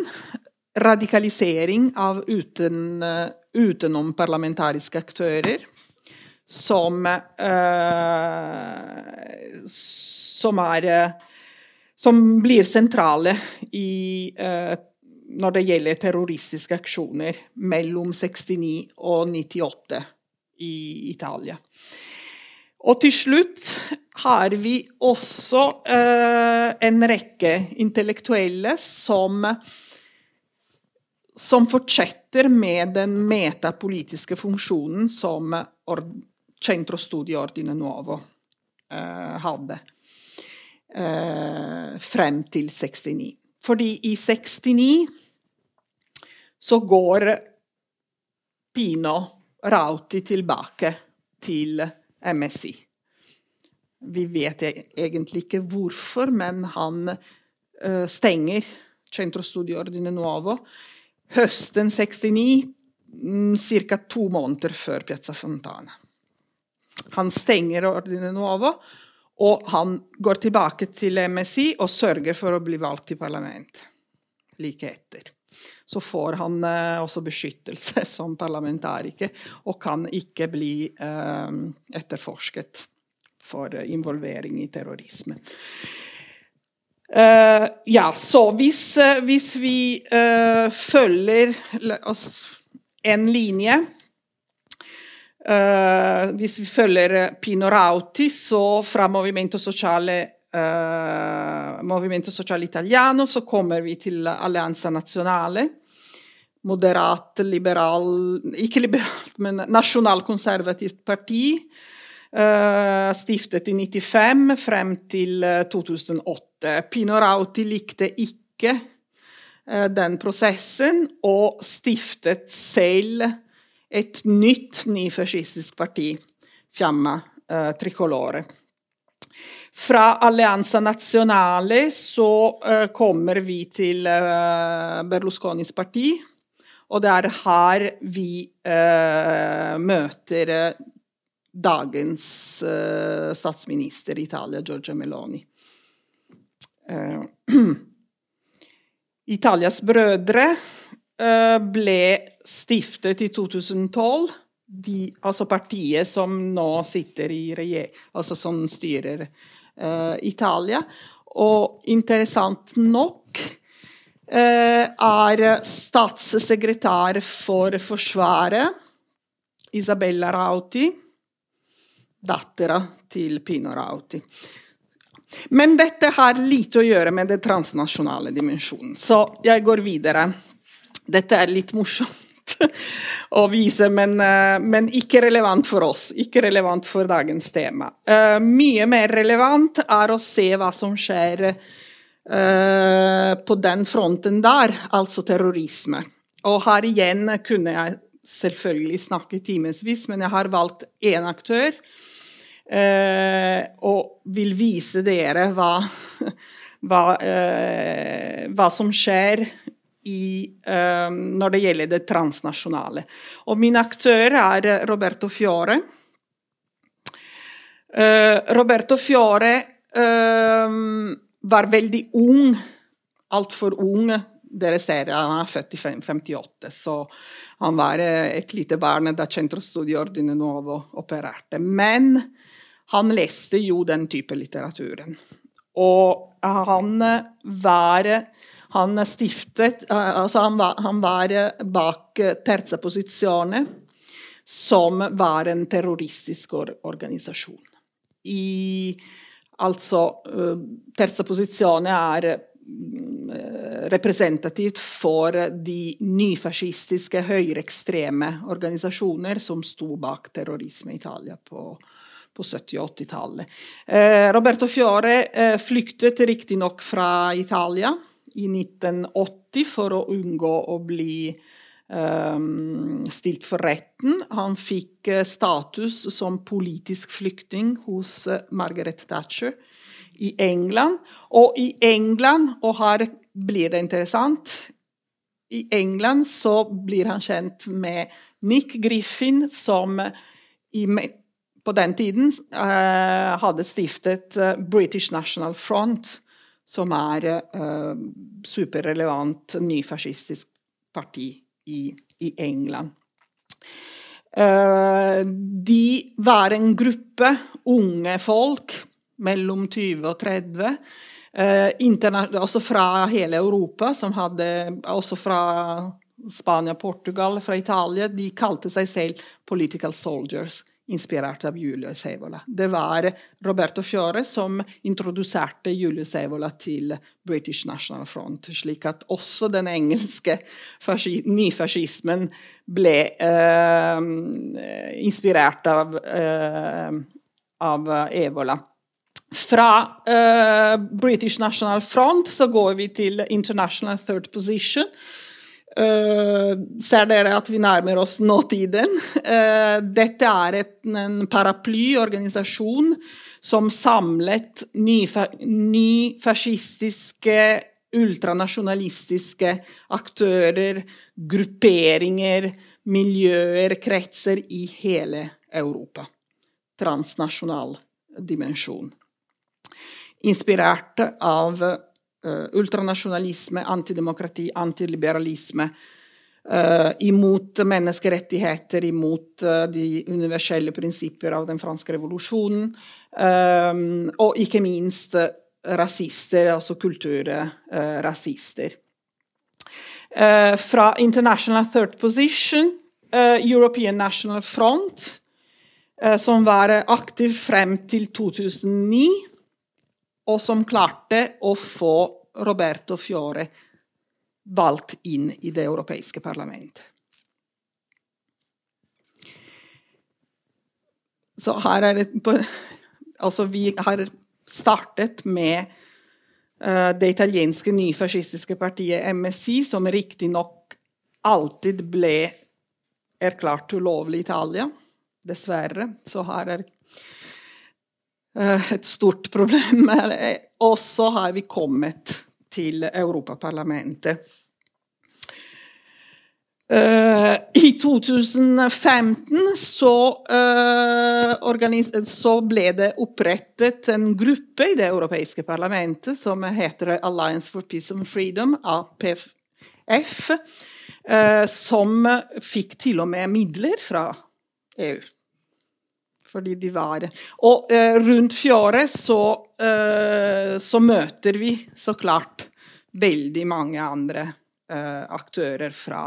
radikalisering av uten, utenomparlamentariske aktører som som er som blir sentrale i når det gjelder terroristiske aksjoner mellom 69 og 98 i Italia. Og til slutt har vi også uh, en rekke intellektuelle som, som fortsetter med den metapolitiske funksjonen som Centro Studio Ordine Nuovo eh, hadde eh, frem til 69. Fordi i 69 så går Pino Rauti tilbake til MSI. Vi vet e-, egentlig ikke hvorfor, men han uh, stenger Centro Studio Ordine Nuovo høsten 69, mm, ca. to måneder før Piazza Fontana. Han stenger Ordine Nuovo, og han går tilbake til MSI og sørger for å bli valgt til parlament like etter. Så får han eh, også beskyttelse som parlamentariker og kan ikke bli eh, etterforsket for involvering i terrorisme. Uh, ja, så hvis, hvis vi følger en linje Uh, hvis vi følger Pino Rauti, så fra Movimento Sociale, uh, Movimento Sociale Italiano så kommer vi til Alleanza Nazionale. Moderat, liberal Ikke liberalt, men nasjonalkonservativt parti. Uh, stiftet i 95 frem til 2008. Pino Rauti likte ikke den prosessen og stiftet selv et nytt nyfascistisk parti, Fiamma eh, Tricolore. Fra Alleanza Nazionale så eh, kommer vi til eh, Berlusconis parti. Og det er her vi eh, møter eh, dagens eh, statsminister i Italia, Giorgia Meloni. Italias brødre ble stiftet i 2012. De, altså partiet som nå sitter i regjering, altså som styrer uh, Italia. Og interessant nok uh, er statssekretær for Forsvaret, Isabella Rauti, dattera til Pino Rauti. Men dette har lite å gjøre med den transnasjonale dimensjonen, så jeg går videre. Dette er litt morsomt å vise, men, eh, men, ikke relevant for oss. Ikke relevant for dagens tema. Uh, mye mer relevant er å se hva som skjer uh, på den fronten der, altså terrorisme. Og her igjen kunne jeg selvfølgelig snakke timevis, men jeg har valgt én aktør. Uh, og vil vise dere hva, hva, hva som skjer i, um, når det gjelder det transnasjonale. Og min aktør er Roberto Fiore. Roberto Fiore var veldig ung, altfor ung. Dere ser han er født i 58, så han var et lite barn da Centro Studio Ordine Nuovo opererte. Men han leste jo den type litteraturen. Og han var han stiftet eh, altså han var, han var eh, bak eh, Terza Posizione, som var en terroristisk organisasjon. I, altså Terza Posizione er representativt for de nyfascistiske, høyreekstreme organisasjoner som sto bak terrorisme i Italia på, på 70- og 80-tallet. Eh, Roberto Fiore eh, flyktet riktignok fra Italia i 1980 for å unngå å bli um, stilt for retten. Han fikk uh, status som politisk flyktning hos Margaret Thatcher i England. Og i England, og her blir det interessant I England så blir han kjent med Nick Griffin, som i, på den tiden uh, hadde stiftet British National Front som er uh, superrelevant nyfascistisk parti i, i England. Uh, de var en gruppe unge folk mellom 20 og 30. Uh, også fra hele Europa, som hadde Også fra Spania, Portugal, fra Italia. De kalte seg selv 'political soldiers', inspirert av Julius Evola. Det var Roberto Fiore som introduserte Julius Evola til British National Front, slik at også den engelske nyfascismen ble eh, inspirert av, eh, av Evola. Fra eh, British National Front så går vi til International Third Position ser dere at vi nærmer oss nåtiden? Uh, dette er et, en paraplyorganisasjon som samlet nyfascistiske, ultranasjonalistiske aktører, grupperinger, miljøer, kretser i hele Europa. Transnasjonal dimensjon. Inspirert av ultranasjonalisme, antidemokrati, antiliberalisme. Uh, imot menneskerettigheter, imot uh, de universelle prinsipper av den franske revolusjonen. Og ikke minst rasister, altså kulturrasister. fra International Third Position, European National Front, som var aktiv frem til 2009 og som klarte å få Roberto Fiore valgt inn i det europeiske parlamentet. Så her er det Altså, vi har startet med uh, det italienske nyfascistiske partiet MSI, som riktignok alltid ble erklært ulovlig i Italia. Dessverre. Så her er Eh, et stort problem. Og så har vi kommet til Europaparlamentet. Uh, I 2015 så, uh, så, ble det opprettet en gruppe i det europeiske parlamentet som heter Alliance for Peace and Freedom, APF, som fikk til og med midler fra EU. Fordi de var Og eh, rundt fjøret så, eh, så, møter vi så klart veldig mange andre eh, aktører fra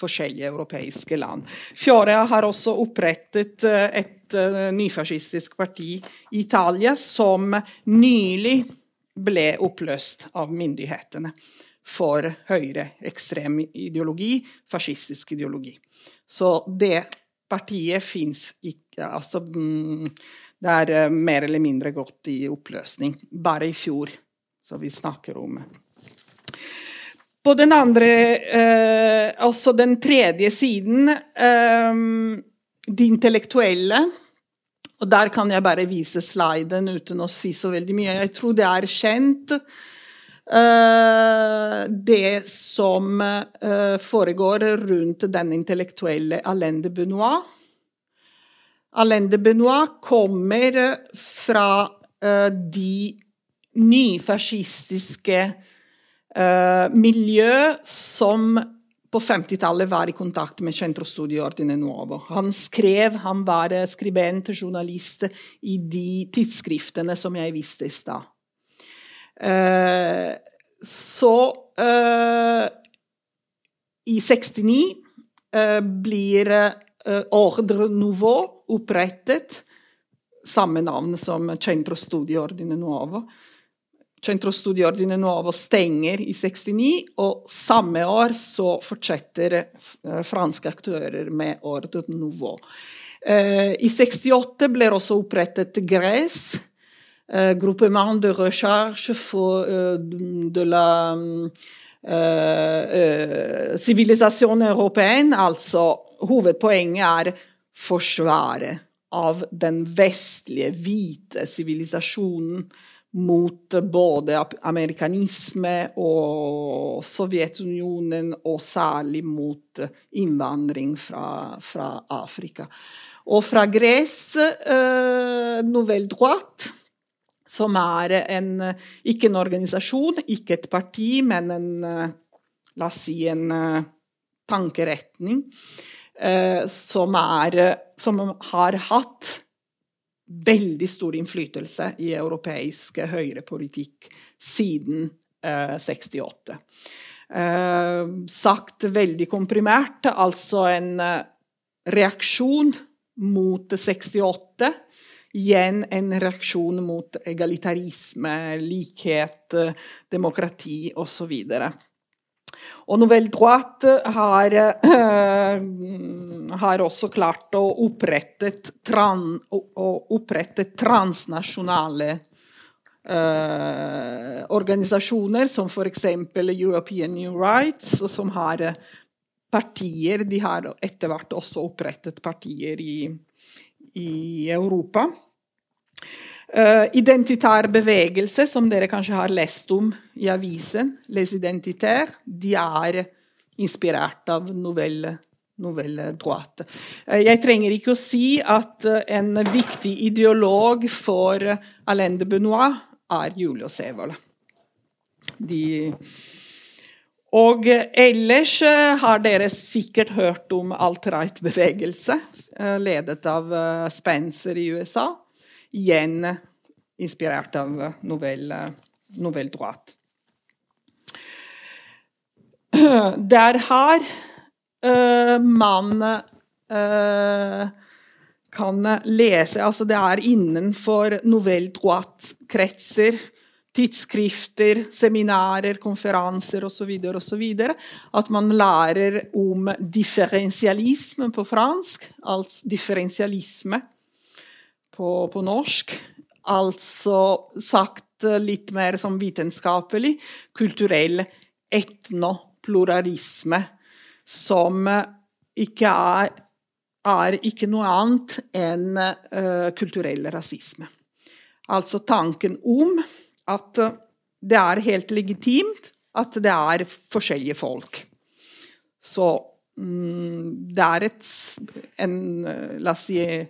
forskjellige europeiske land. Fjøret har også opprettet eh, et uh, nyfascistisk parti i Italia som nylig ble oppløst av myndighetene for høyreekstrem ideologi, fascistisk ideologi. Så det partiet fins ikke Altså mm, det er uh, mer eller mindre gått i oppløsning. Bare i fjor, så vi snakker om. På den andre, eh, altså den tredje siden, eh, de intellektuelle og Der kan jeg bare vise sliden uten å si så veldig mye. Jeg tror det er kjent. Uh, det som uh, foregår rundt den intellektuelle Alain de Benoit. Alain de Benoit kommer fra uh, de nyfascistiske miljø som på 50-tallet var i kontakt med Centro Studio Ordine Nuovo. Han skrev, han var skribent, journalist, i de tidsskriftene som jeg viste i stad. Eh, så eh, I 69 eh, blir Ordre Nouveau opprettet. Samme navn som Centro Studio Ordine Nuovo. Centro Studio Ordine Nuovo stenger i 69, og samme år så fortsetter franske aktører med Ordre Nouveau. I 68 ble også opprettet GRES, groupement de recherche for, euh, de la sivilisasjon euh, européen, altså hovedpoenget er forsvaret av den vestlige, hvite sivilisasjonen mot både amerikanisme og Sovjetunionen, og særlig mot innvandring fra, fra Afrika. Og fra Gress, eh, Nouvelle Droite, som er en, ikke en organisasjon, ikke et parti, men en, La oss si en uh, tankeretning uh, som, er, som har hatt veldig stor innflytelse i europeisk høyrepolitikk siden 68. sagt veldig komprimert, altså en reaksjon mot 68 igjen en reaksjon mot egalitarisme, likhet, demokrati osv. Og Nouvelle Droite har, øh, har, også klart å opprette, tran, å opprette transnasjonale øh, organisasjoner, som f.eks. European New Rights, som har partier. De har etter hvert også opprettet partier i i Europa. Uh, identitær bevegelse, som dere kanskje har lest om i avisen, Les Identitaires, de er inspirert av novelle, novelle droite. Uh, jeg trenger ikke å si at uh, en viktig ideolog for Alain de Benoit er Julius Evola. De og ellers eh, har dere sikkert hørt om alt-right-bevegelse, eh, ledet av eh, Spencer i USA. Igjen inspirert av Novelle, Novelle Droite. Det er uh, man uh, kan lese Altså det er innenfor Novelle Droite-kretser tidsskrifter, seminarer, konferanser osv. osv. At man lærer om differensialisme på fransk, altså differensialisme på, på norsk. Altså sagt litt mer som vitenskapelig kulturell etnopluralisme, som ikke er, er ikke noe annet enn uh, kulturell rasisme. Altså tanken om at eh, det er helt legitimt at det er forskjellige folk. Så mm, det er et, en eh, La oss si eh,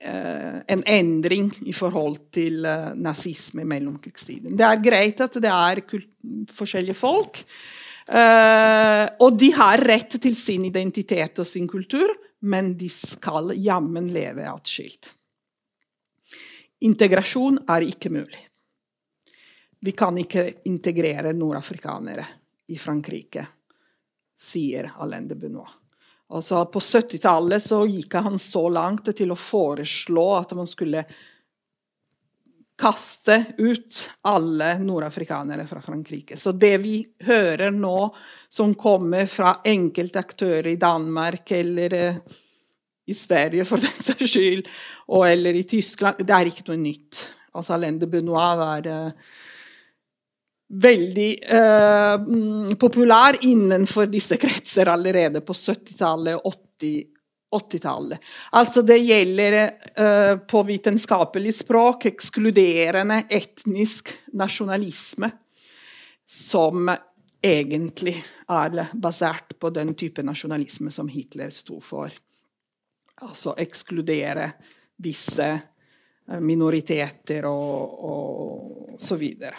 en endring i forhold til nazisme i mellomkrigstiden. Det er greit at det er forskjellige folk. og de har rett til sin identitet og sin kultur, men de skal jammen leve atskilt. Integrasjon er ikke mulig. Vi kan ikke integrere nordafrikanere i Frankrike, sier Alain de Benoit. Altså, på 70-tallet gikk han så langt til å foreslå at man skulle kaste ut alle nordafrikanere fra Frankrike. Så det vi hører nå, som kommer fra enkelte aktører i Danmark eller eh, i Sverige for den saks skyld, og, eller i Tyskland, det er ikke noe nytt. Altså, Alain de Benoit var uh, veldig eh, mm, populær innenfor disse kretser allerede på 70-tallet og 80-tallet. altså det gjelder eh, på vitenskapelig språk ekskluderende etnisk nasjonalisme, som egentlig er basert på den type nasjonalisme som Hitler sto for. Altså ekskludere visse eh, minoriteter og, og så videre.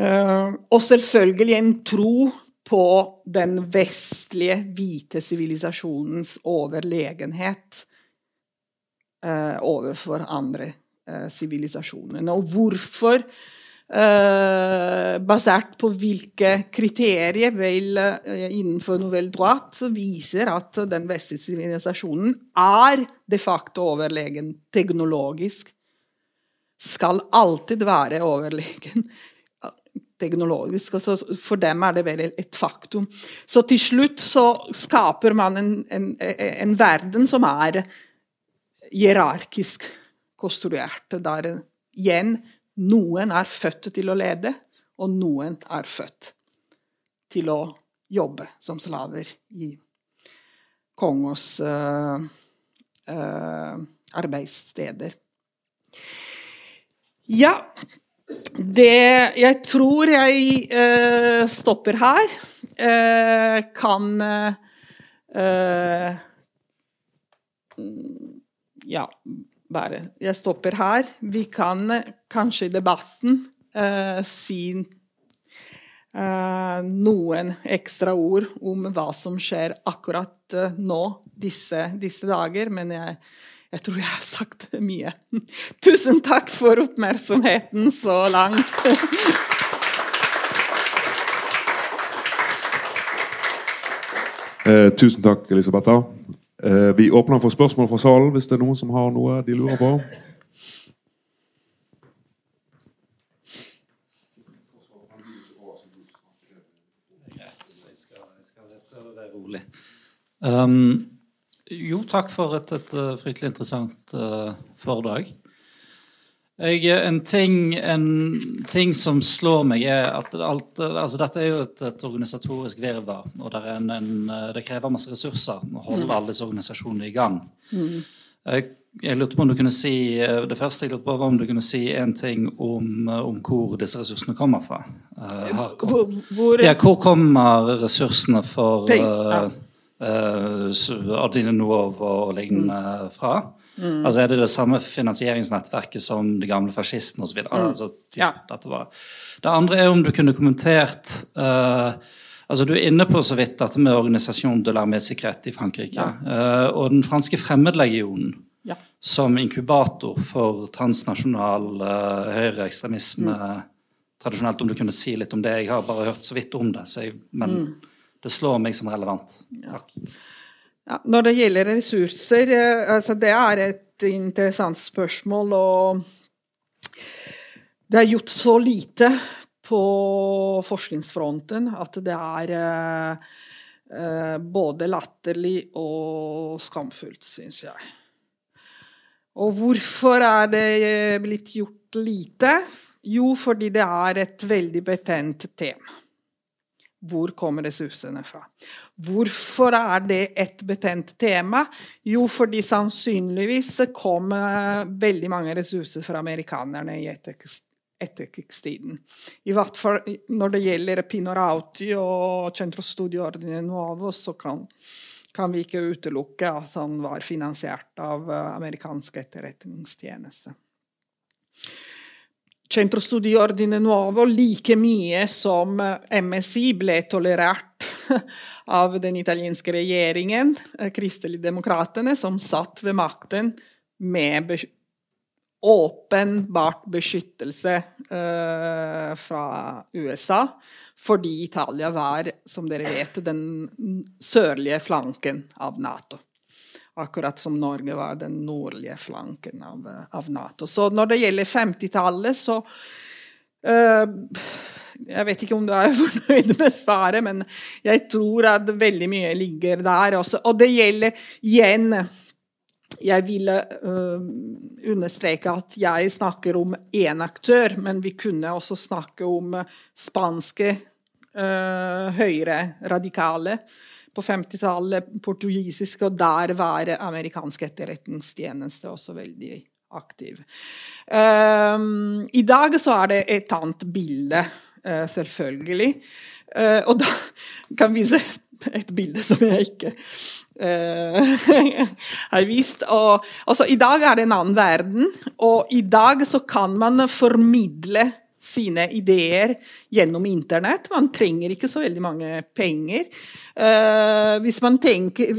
Uh, og selvfølgelig en tro på den vestlige, hvite sivilisasjonens overlegenhet uh, overfor andre eh, sivilisasjoner. Og hvorfor basert på hvilke kriterier vel innenfor Nouvelle droite viser at den vestlige sivilisasjonen er de facto overlegen teknologisk. Skal alltid være overlegen teknologisk. Altså for dem er det vel et faktum. Så til slutt så skaper man en, en, en verden som er hierarkisk konstruert. Der igjen noen er født til å lede, og noen er født til å jobbe som slaver i kongos uh, uh, arbeidssteder. Ja, det Jeg tror jeg uh, stopper her. Uh, kan uh, Ja, bare Jeg stopper her. Vi kan kanskje i debatten si eh, noen ekstra ord om hva som skjer akkurat eh, nå, disse, disse dager. Men jeg, jeg, tror jeg har sagt mye. Tusen takk for oppmerksomheten så langt. Eh, tusen takk, Elisabetta. Eh, vi åpner for spørsmål fra salen hvis det er noen som har noe de lurer på. Um, jo, takk for et, et, et fryktelig interessant uh, foredrag. Jeg, en, ting, en, ting, som slår meg, er at alt, altså dette er jo et, et organisatorisk virvar. Og det, en, det, krever masse ressurser å holde mm. alle disse organisasjonene i gang. Mm. Jeg, jeg, lurte på om du kunne si, Det første jeg lurte på, var om du kunne si en ting om, om hvor disse ressursene kommer fra. Uh, kom, hvor, hvor, ja, hvor kommer ressursene for uh, Adine og lignende fra. Mm. Altså Er det det samme finansieringsnettverket som de gamle fascistene osv.? Mm. Altså, ja. Det andre er om du kunne kommentert uh, altså Du er inne på så vidt dette med Organisasjon de l'armée secrète i Frankrike. Ja. Uh, og den franske fremmedlegionen ja. som inkubator for transnasjonal uh, høyreekstremisme. Mm. Tradisjonelt, om du kunne si litt om det. Jeg har bare hørt så vidt om det. Jeg, men mm det slår meg som relevant. Takk. Ja, når det gjelder ressurser, eh, altså det er et interessant spørsmål. Og det er gjort så lite på forskningsfronten at det er eh, eh både latterlig og skamfullt, syns jeg. Og hvorfor er det blitt gjort lite? Jo, fordi det er et veldig betent tema. Hvor kommer ressursene fra? Hvorfor er det et betent tema? Jo, fordi sannsynligvis kom veldig mange ressurser fra amerikanerne i etterkrigstiden. I hvert fall når det gjelder Pino Rauti og Centro Studio Ordine Nuovo, så kan, kan, vi ikke utelukke at han var finansiert av amerikansk etterretningstjeneste. Centro Studi Ordine Nuovo like mye som eh, MSI ble tolerert av den italienske regjeringen, eh, Kristeligdemokratene, som satt ved makten med åpenbart beskyttelse uh, fra USA, fordi Italia var, som dere vet, den sørlige flanken av Nato. Akkurat som Norge var den nordlige flanken av, av Nato. Så når det gjelder 50-tallet, så uh, Jeg vet ikke om du er fornøyd med svaret, men jeg tror at veldig mye ligger der også. Og det gjelder igjen jeg ville uh, understreke at jeg snakker om én aktør, men vi kunne også snakke om spanske uh, høyre radikale på 50-tallet portugisisk, og der var amerikansk etterretningstjeneste også veldig aktiv. Um, I dag så er det et annet bilde, uh, selvfølgelig. Uh, og da kan vi se et bilde som jeg ikke uh, har vist. Og, altså, I dag er det en annen verden, og i dag så kan man formidle sine ideer gjennom internett. Man trenger ikke så veldig mange penger. Uh, hvis man tenker,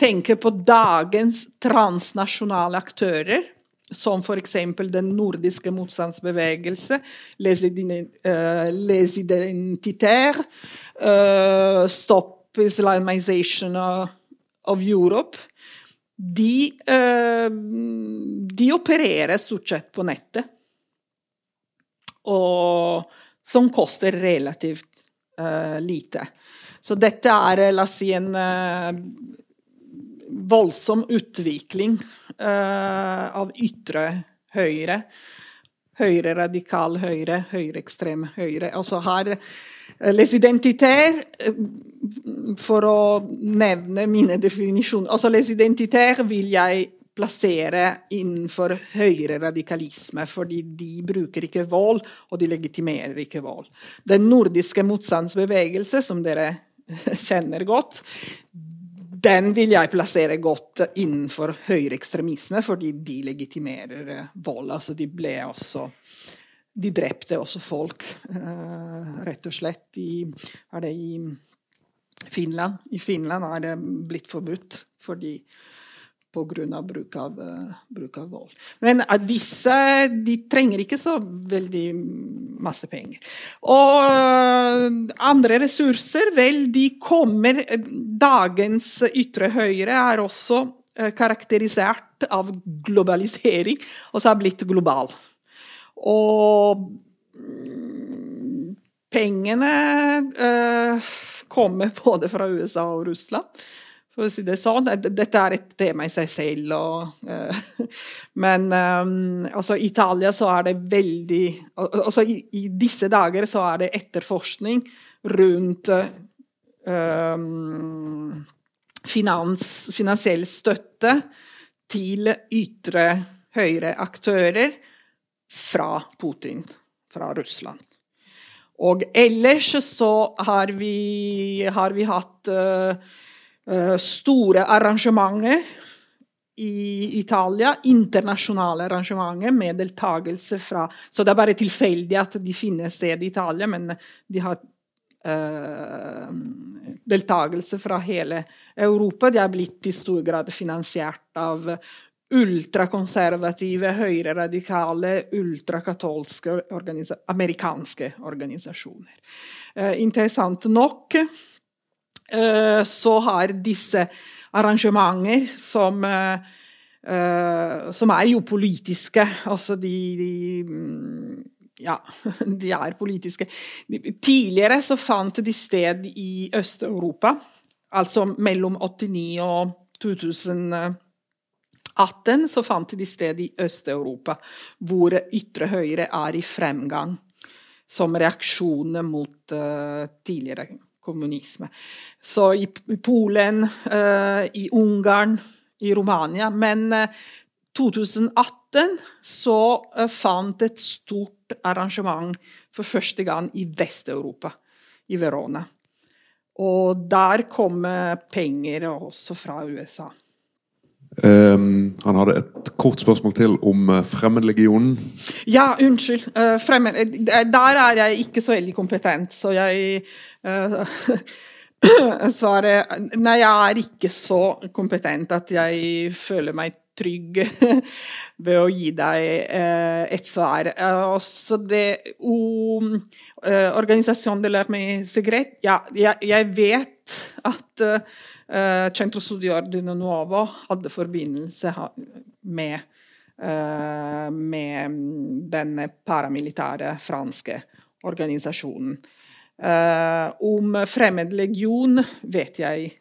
tenker, på dagens transnasjonale aktører, som f.eks. den nordiske motstandsbevegelse, Les, uh, les Identitaires, uh, Stop Islamization of Europe de, de opererer stort sett på nettet og som koster relativt uh, lite. Så dette er, la oss si, en uh, voldsom utvikling uh, av ytre høyre. Høyre radikal høyre, høyreekstrem høyre. Altså her Les identitaires, for å nevne mine definisjoner altså Les identitaires vil jeg plassere innenfor høyere radikalisme, fordi de bruker ikke vold, og de legitimerer ikke vold. Den nordiske motstandsbevegelse, som dere kjenner godt, den vil jeg plassere godt innenfor høyreekstremisme, fordi de legitimerer vold. Altså de ble også de drepte også folk, rett og slett. I, er det i Finland? I Finland er det blitt forbudt fordi pga. Bruk, av, bruk av vold. Men disse de trenger ikke så veldig masse penger. Og andre ressurser, vel, de kommer Dagens ytre høyre er også karakterisert av globalisering, og så har blitt global. Og pengene eh, kommer både fra USA og Russland, for å si det sånn. Dette er et tema i seg selv. Og, uh, men um, altså, i Italia så er det veldig altså, i, i, disse dager så er det etterforskning rundt eh, finans, finansiell støtte til ytre høyre aktører fra Putin, fra Russland. Og ellers så har vi, har vi hatt uh, store arrangementer i Italia. Internasjonale arrangementer med deltakelse fra Så det er bare tilfeldig at de finner sted i Italia, men de har uh, deltakelse fra hele Europa. De har blitt i stor grad finansiert av ultrakonservative, høyreradikale, ultrakatolske organisa amerikanske organisasjoner. Uh, interessant nok eh, så har disse arrangementer som eh, som er jo politiske. Altså de, de ja, de er politiske. Tidligere så fant de sted i Øst-Europa, altså mellom 89 og 2018 så fant de sted i Øst-Europa, hvor ytre høyre er i fremgang som reaksjoner mot uh, tidligere kommunisme. Så i, i Polen, uh, i Ungarn, i Romania. Men uh, eh, 2018 så fant et stort arrangement for første gang i Vest-Europa, i Verona. Og der kom penger også fra USA. Um, han hadde et kort spørsmål til om uh, Fremmedlegionen. Ja, unnskyld. Uh, fremmed, eh, der er jeg ikke så veldig kompetent, så jeg uh, svarer Nei, jeg er ikke så kompetent at jeg føler meg trygg ved å gi deg et svar. Også det um, Organisasjon de l'Armée Secret Ja, jeg, jeg vet at Uh, Centro Sudiordino Nuovo hadde forbindelse med, eh, med den paramilitære franske organisasjonen. Eh, om Fremmedlegion vet jeg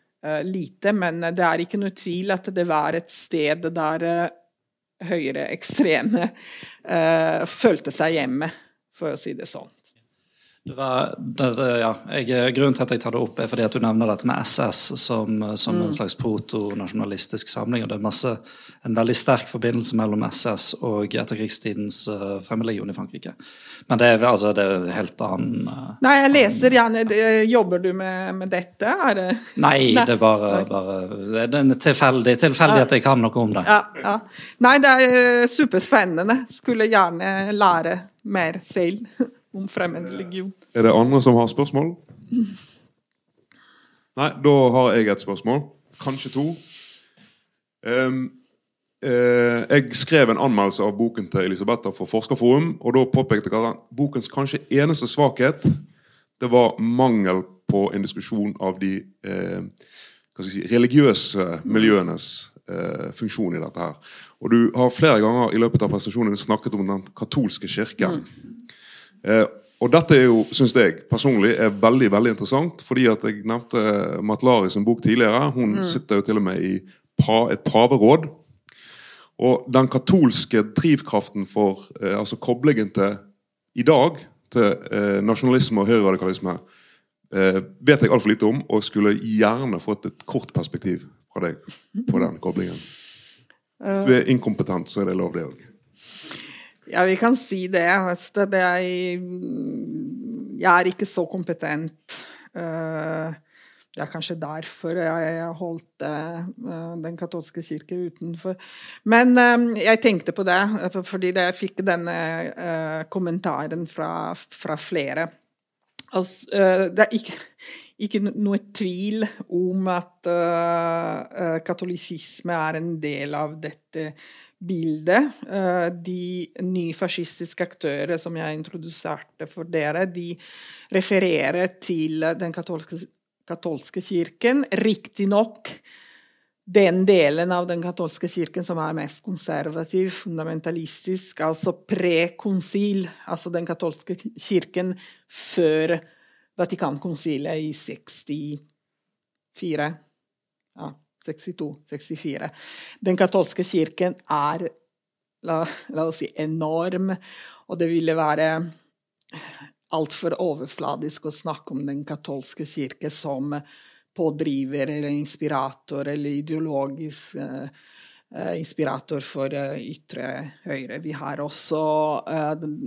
lite, men det er ikke noe tvil at det var et sted der høyreekstreme følte seg hjemme, for å si det sånn. Det var, det, det, ja, jeg, grunnen til at jeg tar det opp, er fordi at du nevner dette med SS som, som mm. en slags protonasjonalistisk samling. og Det er masse, en veldig sterk forbindelse mellom SS og etterkrigstidens uh, fremmedlegion i Frankrike. Men det er, altså, det er helt annen uh, Nei, jeg leser gjerne Jobber du med, med dette? Det Nei, Nei, det er bare, bare det er tilfeldig, tilfeldig ja. at jeg kan noe om det. Ja, ja. Nei, det er superspennende. Skulle gjerne lære mer selv om fremmedlegion. Er det andre som har spørsmål? Nei, da har jeg et spørsmål. Kanskje to. Um, uh, jeg skrev en anmeldelse av boken til Elisabetta for Forskerforum. og Da påpekte jeg at bokens kanskje eneste svakhet det var mangel på en diskusjon av de uh, si, religiøse miljøenes uh, funksjon i dette. her. Og Du har flere ganger i løpet av presentasjonen snakket om den katolske kirken. Mm. Eh, og dette er jo, synes jeg personlig er veldig veldig interessant. fordi at Jeg nevnte Matlari sin bok tidligere. Hun mm. sitter jo til og med i et paveråd. Og den katolske drivkraften for eh, altså koblingen til i dag til eh, nasjonalisme og høyreradikalisme eh, vet jeg altfor lite om, og skulle gjerne fått et kort perspektiv fra deg på den koblingen. Hvis du er inkompetent, så er det lov, det òg. Ja, vi kan si det. det er, jeg er ikke så kompetent uh, det er kanskje derfor jeg holdt uh, Den katolske kirke utenfor. Men um, jeg tenkte på det fordi jeg fikk denne kommentaren fra, fra flere. Altså, det er ikke, ikke, noe tvil om at katolisisme er en del av dette bildet. de nyfascistiske aktører som jeg introduserte for dere, de refererer til den katolske katolske kirken. Riktignok den delen av den katolske kirken som er mest konservativ, fundamentalistisk, altså prekonsil, altså den katolske kirken før Vatikankonsilet i 64 Ja, 62-64. Den katolske kirken er, la, la oss si, enorm, og det ville være altfor overfladisk å snakke om den katolske kirke som pådriver eller inspirator eller ideologisk uh, inspirator for uh, ytre høyre. Vi har også den,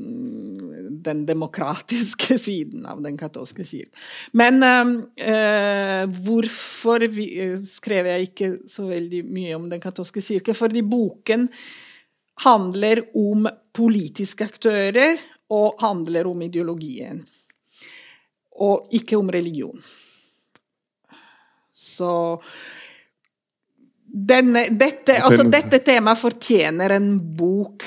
den, demokratiske siden av den katolske kirken. Men hvorfor vi, skrev jeg ikke så veldig mye om den katolske kirke? Fordi boken handler om politiske aktører og handler om ideologien. Og ikke om religion. Så denne, dette, altså, dette temaet fortjener en bok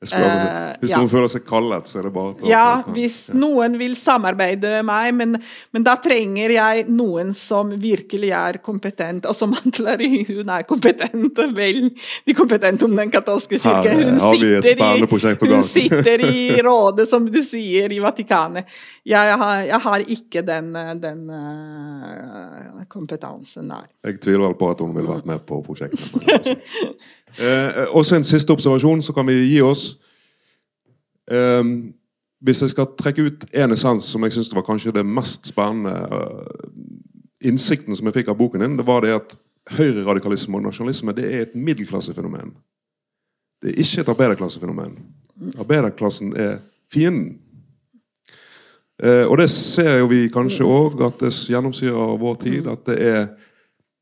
Uh, hvis noen føler seg kallet, så er det bare å Ja, hvis noen vil samarbeide med meg, men, men, da trenger jeg noen som virkelig er kompetent. Og som Antler, hun er kompetent, Vel, de kompetente om den katolske kirke. Hun, sitter i, hun sitter i rådet, som du sier, i Vatikanet. Jeg har, jeg har ikke den, den uh, kompetansen der. Jeg tviler vel på at hun ville vært med på prosjektet. Eh, også en siste observasjon, så kan vi gi oss. Eh, hvis jeg skal trekke ut én essens som jeg syns var kanskje det mest spennende uh, innsikten som jeg fikk av boken din, det var det at høyreradikalisme og nasjonalisme det er et middelklassefenomen. Det er ikke et arbeiderklassefenomen. Arbeiderklassen er fienden. Eh, og det ser jo vi kanskje òg, at det gjennomsyrer vår tid. At det er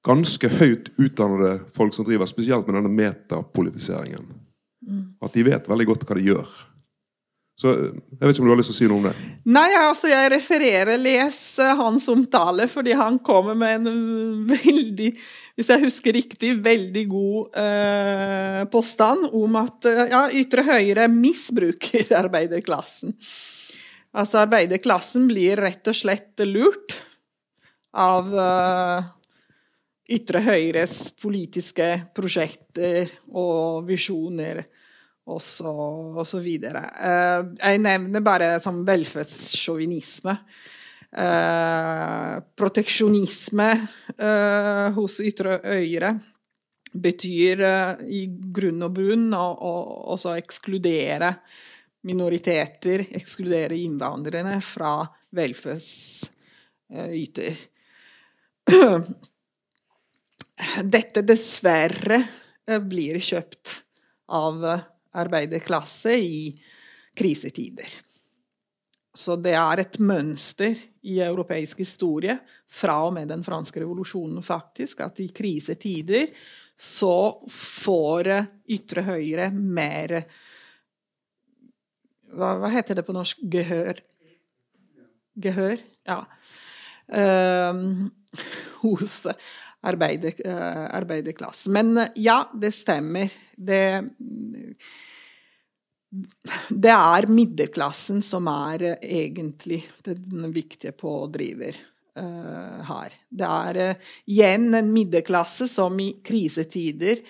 ganske høyt utdannede folk som driver spesielt med denne metapolitiseringen. Mm. At de vet veldig godt hva de gjør. Så Jeg vet ikke om du har lyst til å si noe om det? Nei, altså jeg refererer, les hans omtale, fordi han kommer med en veldig hvis jeg husker riktig, veldig god eh, påstand om at ja, ytre høyre misbruker arbeiderklassen. Altså arbeiderklassen blir rett og slett lurt av eh, ytre høyres politiske prosjekter og visjoner og så, og så videre. Uh, jeg nevner bare sånn velferdssjåvinisme. Uh, proteksjonisme uh, hos ytre høyre betyr i grunn og bunn å også ekskludere minoriteter, ekskludere innvandrerne fra velferdsyter. dette dessverre eh, blir kjøpt av eh, arbeiderklasse i krisetider. Så det er et mønster i europeisk historie, fra og med den franske revolusjonen, faktisk, at i krisetider så får eh, ytre høyre mer hva, hva, heter det på norsk? Gehør? Gehør? Ja. Um, hos arbeider, eh, arbeiderklassen. Men eh, ja, det stemmer. Det, det er middelklassen som er eh, egentlig den viktige pådriver her. Det er igjen en middelklasse som i krisetider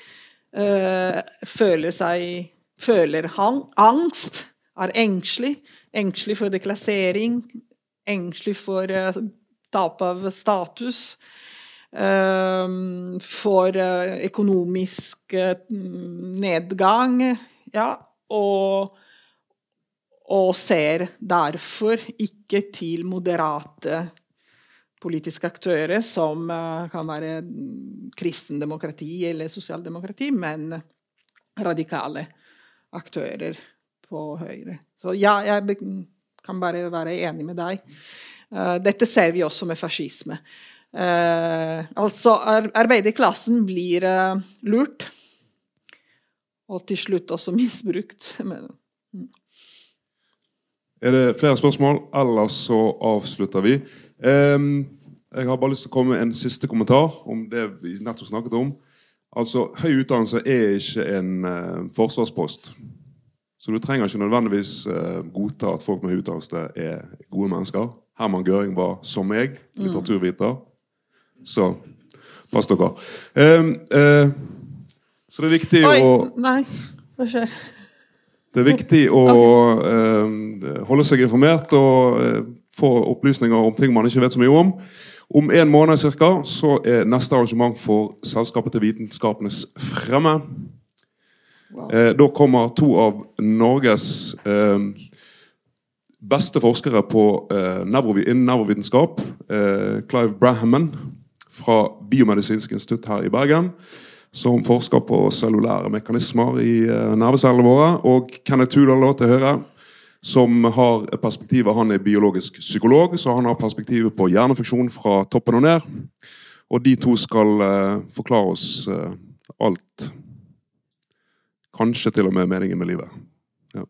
føler seg Føler angst, er engstelig. Engstelig for deklassering, engstelig for tap av status. Ehm, får eh, økonomisk eh, nedgang. Ja, og, og ser derfor ikke til moderate politiske aktører som uh, kan være kristendemokrati eller sosialdemokrati, men radikale aktører på høyre. Så ja, jeg kan bare være enig med deg. Dette ser vi også med fascisme. Eh, altså, ar arbeiderklassen blir eh, lurt. Og til slutt også misbrukt. Men, Er det flere spørsmål? Ellers så avslutter vi. Jeg har bare lyst til å komme med en siste kommentar om det vi nettopp snakket om. Altså, Høy utdannelse er ikke en eh, forsvarspost. Så du trenger ikke nødvendigvis godta at folk med høy utdannelse er gode mennesker. Herman Gøring var, som meg, litteraturviter. Så pass dere. Ehm, uh, så det er viktig Oi! å Nei, hva skjer? det er viktig å uh, holde seg informert og uh, få opplysninger om ting man ikke vet så mye om. Om en måned cirka, så er neste arrangement for Selskapet til vitenskapenes fremme. Wow. Eh, da kommer to av Norges eh, beste forskere på eh, innen nevrovitenskap, eh, Clive Brahaman fra Biomedisinsk institutt her i Bergen, som forsker på cellulære mekanismer i eh, nervecellene våre, og Kenneth Tudal da til høyre, som har perspektivet Han er biologisk psykolog, så han har perspektivet på hjernefunksjon fra toppen og ned. Og de to skal uh, forklare oss uh, alt. Kanskje til og med meningen med livet. Ja.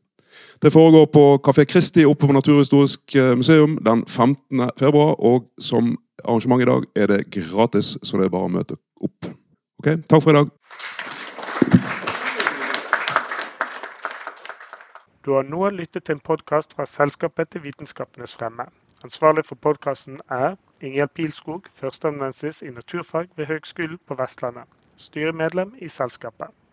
Det foregår på Kafé Kristi oppe på Naturhistorisk museum den 15. februar. Og som arrangement i dag er det gratis, så det er bare å møte opp. Ok, Takk for i dag. Du har nå lyttet til en podkast fra Selskapet til Vitenskapenes fremme. Ansvarlig for podkasten er Ingjerd Pilskog, førsteamanuensis i naturfag ved Høgskolen på Vestlandet. Styremedlem i selskapet.